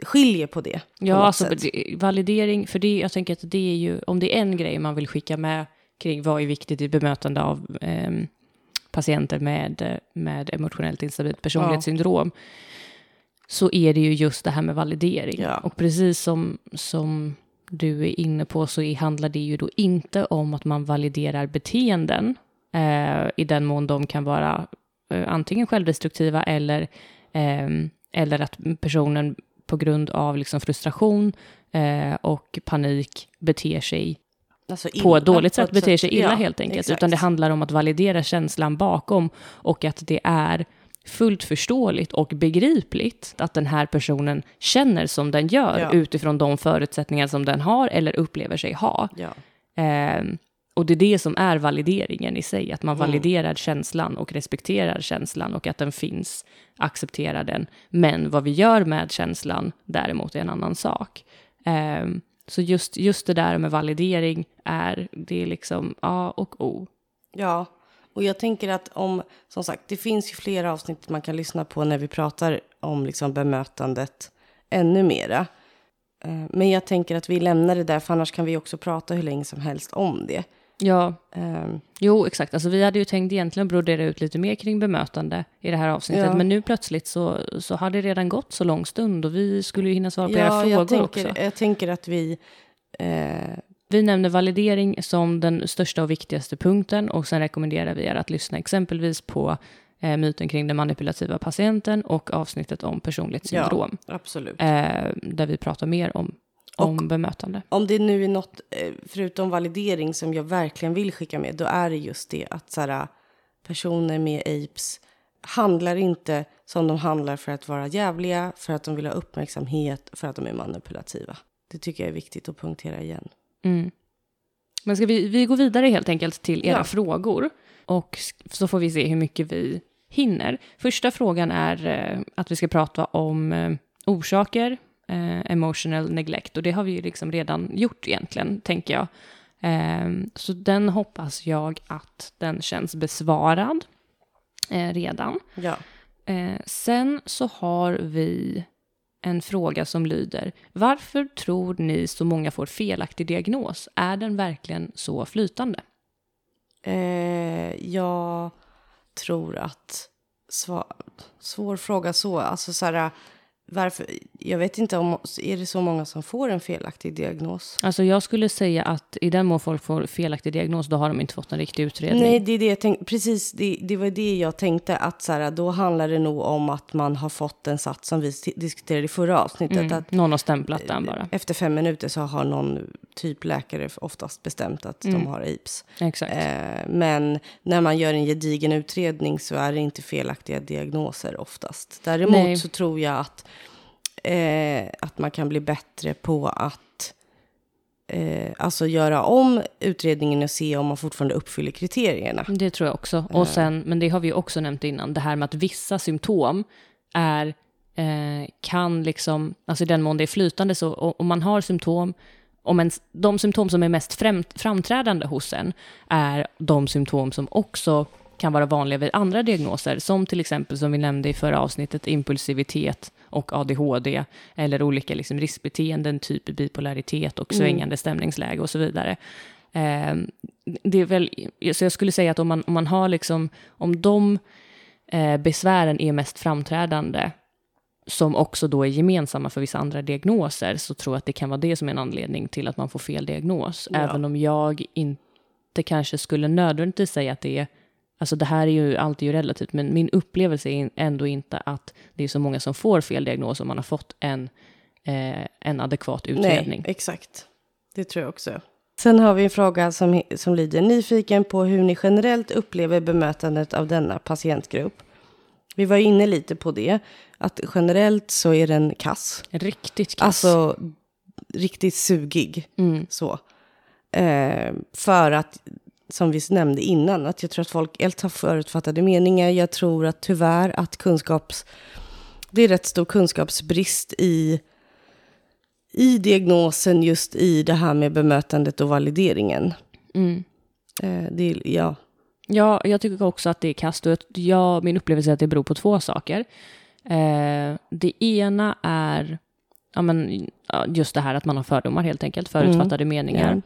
skiljer på det. på Mm. Ja, alltså sätt. validering, för det, jag tänker att det är ju, om det är en grej man vill skicka med kring vad är viktigt i bemötande av ehm, patienter med, med emotionellt instabilt personlighetssyndrom, så är det ju just det här med validering. Ja. Och precis som, som du är inne på så handlar det ju då inte om att man validerar beteenden eh, i den mån de kan vara eh, antingen självdestruktiva eller, ehm, eller att personen på grund av liksom frustration eh, och panik beter sig Alltså på illa, ett dåligt på sätt, beter sig illa ja, helt enkelt. exakt. Utan det handlar om att validera känslan bakom och att det är fullt förståeligt och begripligt att den här personen känner som den gör Ja. utifrån de förutsättningar som den har eller upplever sig ha. Ja. Ehm, och det är det som är valideringen i sig, att man Mm. validerar känslan och respekterar känslan och att den finns, accepterar den. Men vad vi gör med känslan däremot är en annan sak. Ehm, så just, just det där med validering är, det är liksom A och O. Ja, och jag tänker att om, som sagt, det finns ju flera avsnitt man kan lyssna på när vi pratar om liksom bemötandet ännu mera. Eh, Men jag tänker att vi lämnar det där, för annars kan vi också prata hur länge som helst om det. Ja, Eh, jo exakt. Alltså, vi hade ju tänkt egentligen brodera ut lite mer kring bemötande i det här avsnittet, Ja. men nu plötsligt så, så har det redan gått så lång stund och vi skulle ju hinna svara på era Ja, frågor jag tänker, också. jag tänker att vi... Eh, Vi nämner validering som den största och viktigaste punkten och sen rekommenderar vi er att lyssna exempelvis på eh, myten kring den manipulativa patienten och avsnittet om personlighetssyndrom. absolut. Eh, där vi pratar mer om, om bemötande. Om det nu är något, eh, förutom validering, som jag verkligen vill skicka med, då är det just det att så här, personer med apes handlar inte som de handlar för att vara jävliga, för att de vill ha uppmärksamhet, för att de är manipulativa. Det tycker jag är viktigt att punktera igen. Mm. Men ska vi, vi går vidare helt enkelt till era Ja. frågor och så får vi se hur mycket vi hinner. Första frågan är eh, att vi ska prata om eh, orsaker, emotional neglect och det har vi ju liksom redan gjort egentligen, tänker jag. Eh, så den hoppas jag att den känns besvarad eh, redan. Ja. Eh, sen så har vi en fråga som lyder Varför tror ni så många får felaktig diagnos? Är den verkligen så flytande? Eh, jag tror att... Sva, svår fråga så. Alltså så här, varför, jag vet inte om... Är det så många som får en felaktig diagnos? Alltså jag skulle säga att i den mån folk får felaktig diagnos då har de inte fått en riktig utredning. Nej, det är det jag tänkte. Precis, det, det var det jag tänkte. Att så här, då handlar det nog om att man har fått en sats som vi diskuterade i förra avsnittet. mm. Att Någon har stämplat den bara. efter fem minuter så har någon typ läkare oftast bestämt att de har apes. Exakt. Eh, men när man gör en gedigen utredning så är det inte felaktiga diagnoser oftast. Däremot Nej. så tror jag att, eh, att man kan bli bättre på att eh, alltså göra om utredningen och se om man fortfarande uppfyller kriterierna. Det tror jag också. Och sen, men det har vi också nämnt innan, det här med att vissa symptom är, eh, kan liksom, alltså i den mån det är flytande, så om man har symptom, om ens, de symptom som är mest främ, framträdande hos en är de symptom som också kan vara vanliga vid andra diagnoser, som till exempel som vi nämnde i förra avsnittet, impulsivitet och ADHD, eller olika liksom riskbeteenden, typ bipolaritet och svängande stämningsläge och så vidare. Eh, det är väl, så jag skulle säga att om man, om man har liksom, om de eh, besvären är mest framträdande, som också då är gemensamma för vissa andra diagnoser, så tror jag att det kan vara det som är en anledning till att man får fel diagnos. Ja. Även om jag inte kanske skulle nödvändigtvis säga att det är Alltså det här är ju alltid ju relativt, men min upplevelse är ändå inte att det är så många som får fel diagnos om man har fått en, eh, en adekvat utredning. Nej, exakt. Det tror jag också. Sen har vi en fråga som, som lyder nyfiken på hur ni generellt upplever bemötandet av denna patientgrupp. Vi var inne lite på det, att generellt så är den kass. Riktigt kass. Alltså riktigt sugig. Mm. Så. Eh, för att, som vi nämnde innan, att jag tror att folk helt har förutfattade meningar. Jag tror att tyvärr att kunskaps... Det är rätt stor kunskapsbrist i, i diagnosen, just i det här med bemötandet och valideringen. Mm. Eh, det, ja, Ja, jag tycker också att det är kast. Jag, min upplevelse är att det beror på två saker. Eh, det ena är ja, men, ja, just det här att man har fördomar helt enkelt, förutfattade meningar eh,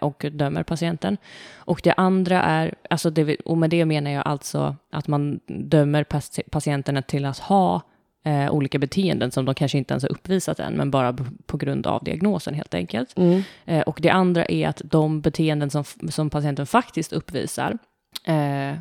och dömer patienten. Och det andra är, alltså det, och med det menar jag alltså att man dömer patienterna till att ha eh, olika beteenden som de kanske inte ens har uppvisat än, men bara på grund av diagnosen helt enkelt. Eh, och det andra är att de beteenden som, som patienten faktiskt uppvisar, eh,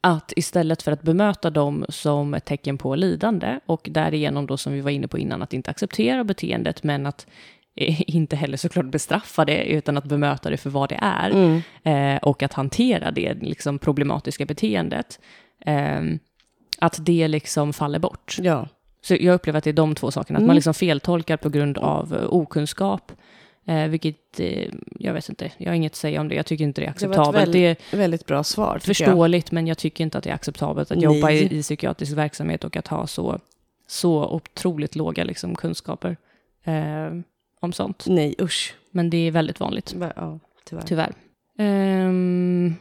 att istället för att bemöta dem som ett tecken på lidande och därigenom då som vi var inne på innan, att inte acceptera beteendet, men att eh, inte heller såklart bestraffa det, utan att bemöta det för vad det är eh, och att hantera det liksom problematiska beteendet. Eh, att det liksom faller bort. Ja. Så jag upplever att det är de två sakerna, att Mm. man liksom feltolkar på grund av eh, okunskap. Eh, vilket, eh, jag vet inte, jag har inget att säga om det. Jag tycker inte det är Det var ett acceptabelt. Det är Väldigt bra svar. tycker jag. förståeligt, men jag tycker inte att det är acceptabelt att Nej. jobba i, i psykiatrisk verksamhet och att ha så, så otroligt låga liksom, kunskaper eh, om sånt. Nej, usch. Men det är väldigt vanligt, Ja, tyvärr. tyvärr. Ehm,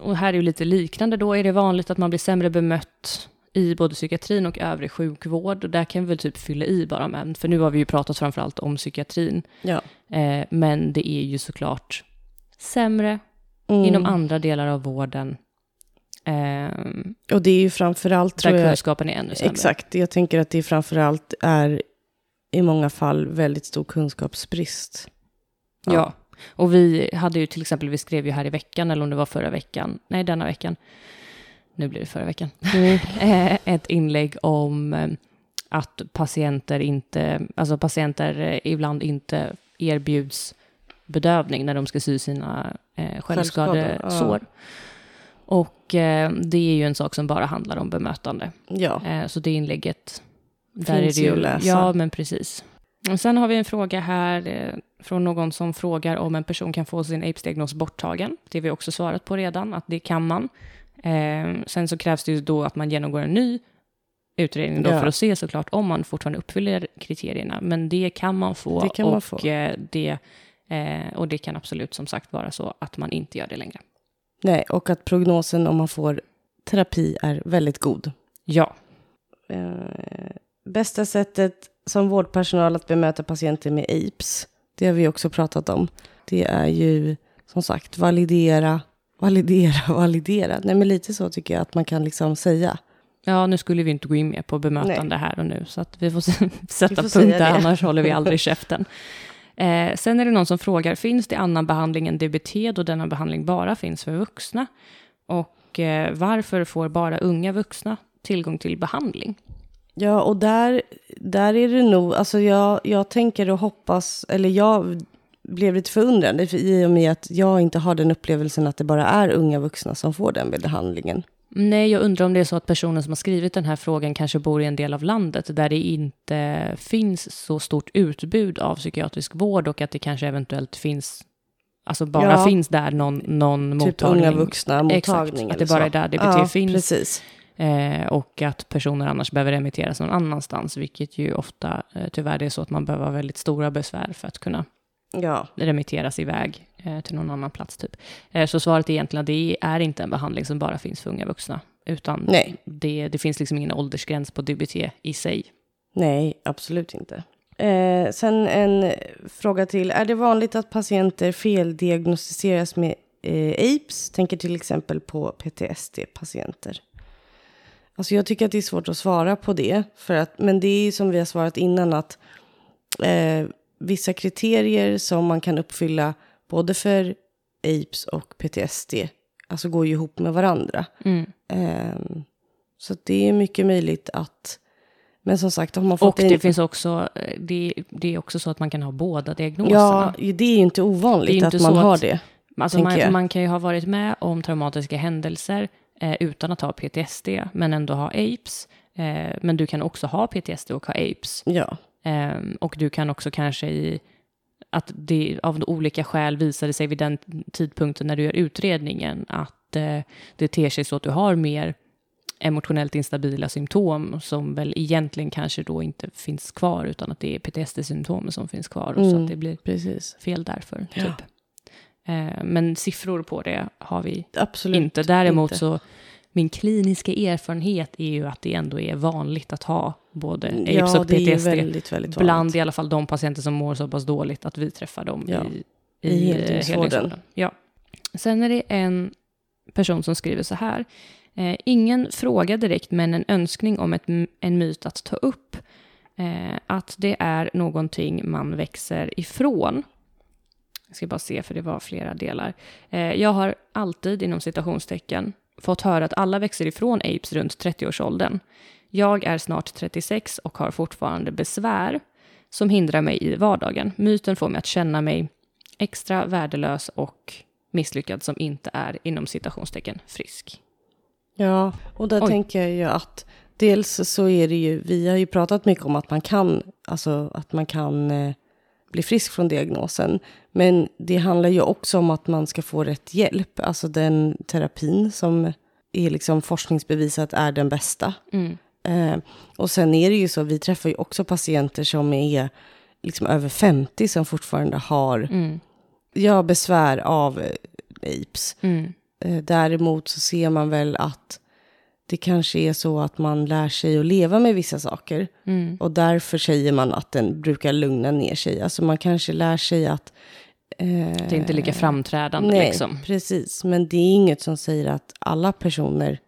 och här är ju lite liknande då. Är det vanligt att man blir sämre bemött i både psykiatrin och övrig sjukvård? Och där kan vi väl typ fylla i bara med, för nu har vi ju pratat framförallt om psykiatrin. Ja. Eh, men det är ju såklart sämre Mm. inom andra delar av vården. Ehm, Och det är ju framförallt, tror där jag, kunskapen är ännu sämre. exakt, jag tänker att det framförallt är i många fall väldigt stor kunskapsbrist. Ja. Och vi hade ju till exempel, vi skrev ju här i veckan, eller om det var förra veckan, nej denna veckan, nu blir det förra veckan, Mm. Eh, ett inlägg om eh, att patienter inte, alltså patienter eh, ibland inte erbjuds bedövning när de ska sy sina eh, självskadesår. Självskador, Och eh, det är ju en sak som bara handlar om bemötande. Ja, Eh, så det inlägget, Finns där är det ju att läsa. Ja, men precis. Och sen har vi en fråga här eh, från någon som frågar om en person kan få sin AIDS-diagnos borttagen. Det har vi också svarat på redan, att det kan man. Eh, sen så krävs det ju då att man genomgår en ny utredning då Ja. för att se såklart om man fortfarande uppfyller kriterierna. Men det kan man få. Det kan man och, få. eh, det, eh, och det kan absolut som sagt vara så att man inte gör det längre. nej, och att prognosen om man får terapi är väldigt god. Ja, Eh, bästa sättet som vårdpersonal att bemöta patienter med AIDS, det har vi också pratat om. Det är ju som sagt validera, validera, validera. Nej men lite så tycker jag att man kan liksom säga. Ja, nu skulle vi inte gå in mer på bemötande här och nu, så att vi får sätta får punkt där, annars håller vi aldrig käften. Eh, sen är det någon som frågar, finns det annan behandling än DBT då denna behandling bara finns för vuxna? Och eh, varför får bara unga vuxna tillgång till behandling? Ja, och där, där är det nog, alltså jag, jag tänker och hoppas, eller jag blev lite förundrad för i och med att jag inte har den upplevelsen att det bara är unga vuxna som får den behandlingen. Nej, jag undrar om det är så att personen som har skrivit den här frågan kanske bor i en del av landet där det inte finns så stort utbud av psykiatrisk vård och att det kanske eventuellt finns, alltså bara Ja. finns där någon, någon Typ mottagning. unga vuxna mottagning. Exakt, att det bara är där DBT ja, finns. Precis. Eh, och att personer annars behöver remitteras någon annanstans, vilket ju ofta eh, tyvärr är så att man behöver ha väldigt stora besvär för att kunna Ja, remitteras iväg eh, till någon annan plats. Typ. Eh, så svaret är egentligen att det är inte en behandling som bara finns för unga vuxna, utan nej, det, det finns liksom ingen åldersgräns på DBT i sig. nej, absolut inte. Eh, sen en fråga till. Är det vanligt att patienter feldiagnostiseras med eh, AIDS? Tänker till exempel på PTSD-patienter. Alltså jag tycker att det är svårt att svara på det. För att, men det är ju som vi har svarat innan att eh, vissa kriterier som man kan uppfylla både för AIDS och PTSD alltså går ju ihop med varandra. Mm. Ehm, så det är mycket möjligt att... Men som sagt, har man fått Och en- det finns också, eh, det, det är också så att man kan ha båda diagnoserna. Ja, det är ju inte ovanligt är inte att man har att- det. Alltså man, man kan ju ha varit med om traumatiska händelser eh, utan att ha PTSD, men ändå ha AIDS. Eh, men du kan också ha PTSD och ha AIDS. Ja, Eh, och du kan också kanske i att det av olika skäl visade sig vid den tidpunkten när du gör utredningen att eh, det ter sig så att du har mer emotionellt instabila symptom som väl egentligen kanske då inte finns kvar utan att det är PTSD-symptom som finns kvar och så Mm. att det blir precis. fel därför. Ja. Typ. Eh, men siffror på det har vi Absolut. inte. Däremot inte. så min kliniska erfarenhet är ju att det ändå är vanligt att ha både Ja, och PTSD. väldigt, väldigt Bland vanligt. i alla fall de patienter som mår så pass dåligt att vi träffar dem Ja, i, i i, heldygnsvården. heldygnsvården. Ja. Sen är det en person som skriver så här. Eh, ingen fråga direkt, men en önskning om ett, en myt att ta upp. Eh, att det är någonting man växer ifrån. Jag ska bara se, för det var flera delar. Eh, jag har alltid, inom citationstecken, fått höra att alla växer ifrån apes runt 30-årsåldern. Jag är snart 36 och har fortfarande besvär som hindrar mig i vardagen. Myten får mig att känna mig extra värdelös och misslyckad som inte är inom citationstecken frisk. Ja, och där Oj. tänker jag ju att dels så är det ju, vi har ju pratat mycket om att man kan, alltså att man kan eh, bli frisk från diagnosen. Men det handlar ju också om att man ska få rätt hjälp, alltså den terapin som är liksom forskningsbevisat är den bästa. Mm. Eh, och sen är det ju så, vi träffar ju också patienter som är liksom över 50 som fortfarande har Mm. ja, besvär av eh, AIDS. Mm. Eh, Däremot så ser man väl att det kanske är så att man lär sig att leva med vissa saker. Mm. Och därför säger man att den brukar lugna ner sig. Alltså man kanske lär sig att... eh, Det är inte lika framträdande nej, liksom. precis. Men det är inget som säger att alla personer,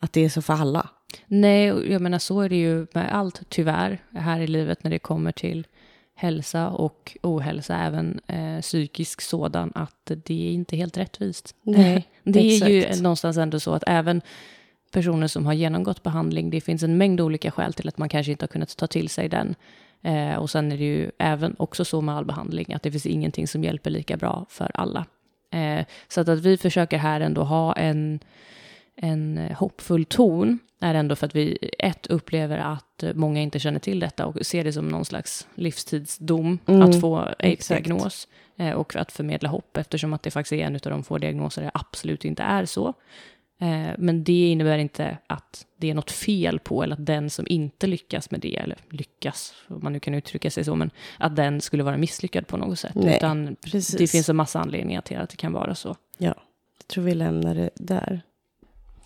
att det är så för alla. Nej, jag menar så är det ju med allt tyvärr här i livet när det kommer till hälsa och ohälsa, även eh, psykisk sådan, att det är inte helt rättvist. Nej, det är ju exakt. någonstans ändå så att även personer som har genomgått behandling, det finns en mängd olika skäl till att man kanske inte har kunnat ta till sig den. Eh, och sen är det ju även också så med all behandling, att det finns ingenting som hjälper lika bra för alla. Eh, så att, att vi försöker här ändå ha en, en hoppfull ton är ändå för att vi ett upplever att många inte känner till detta och ser det som någon slags livstidsdom Mm, att få aids-diagnos eh, och att förmedla hopp eftersom att det faktiskt är en av de få diagnoser där det absolut inte är så. Eh, Men det innebär inte att det är något fel på eller att den som inte lyckas med det, eller lyckas, om man nu kan uttrycka sig så, men att den skulle vara misslyckad på något sätt. Nej, Utan precis. det finns en massa anledningar till att det kan vara så. Ja, jag tror vi lämnar det där.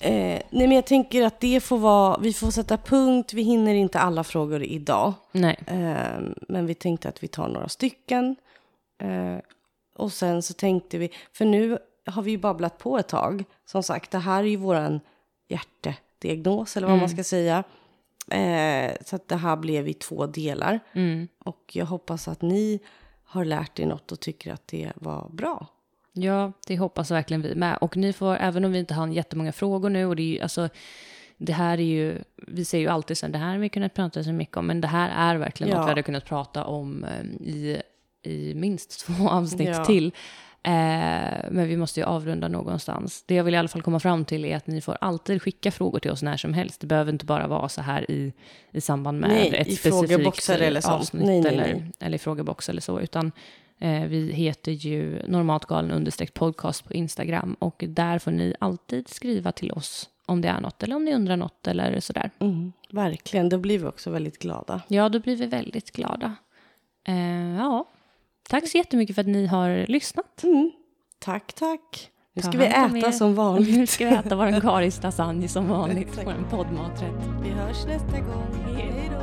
Eh, nej, men jag tänker att det får vara, vi får sätta punkt. Vi hinner inte alla frågor idag. Nej. Eh, men vi tänkte att vi tar några stycken. Eh, och sen så tänkte vi, för nu har vi ju babblat på ett tag. Som sagt, det här är ju våran hjärtediagnos, eller vad man ska säga. Eh, så att det här blev i två delar. Mm. Och jag hoppas att ni har lärt er något och tycker att det var bra. Ja, det hoppas verkligen vi med. Och ni får, även om vi inte har jättemånga frågor nu, och det är ju, alltså, det här är ju, vi säger ju alltid så här, det här har vi kunnat prata så mycket om, men det här är verkligen Ja. något vi hade kunnat prata om eh, i, i minst två avsnitt Ja. till. Eh, men vi måste ju avrunda någonstans. Det jag vill i alla fall komma fram till är att ni får alltid skicka frågor till oss när som helst. Det behöver inte bara vara så här i, i samband med Nej, ett specifikt eller så. avsnitt Nej, nej, eller, eller i frågebox eller så, utan Eh, vi heter ju normaltgalen understreck podcast på Instagram och där får ni alltid skriva till oss om det är något eller om ni undrar något eller sådär. Mm, verkligen, då blir vi också väldigt glada. Ja, då blir vi väldigt glada. Eh, ja, tack så jättemycket för att ni har lyssnat. Mm. Tack, tack. Nu Ta ska vi äta som vanligt. Nu ska vi äta vår karis lasagne som vanligt, vår poddmaträtt. Vi hörs nästa gång. Hej då.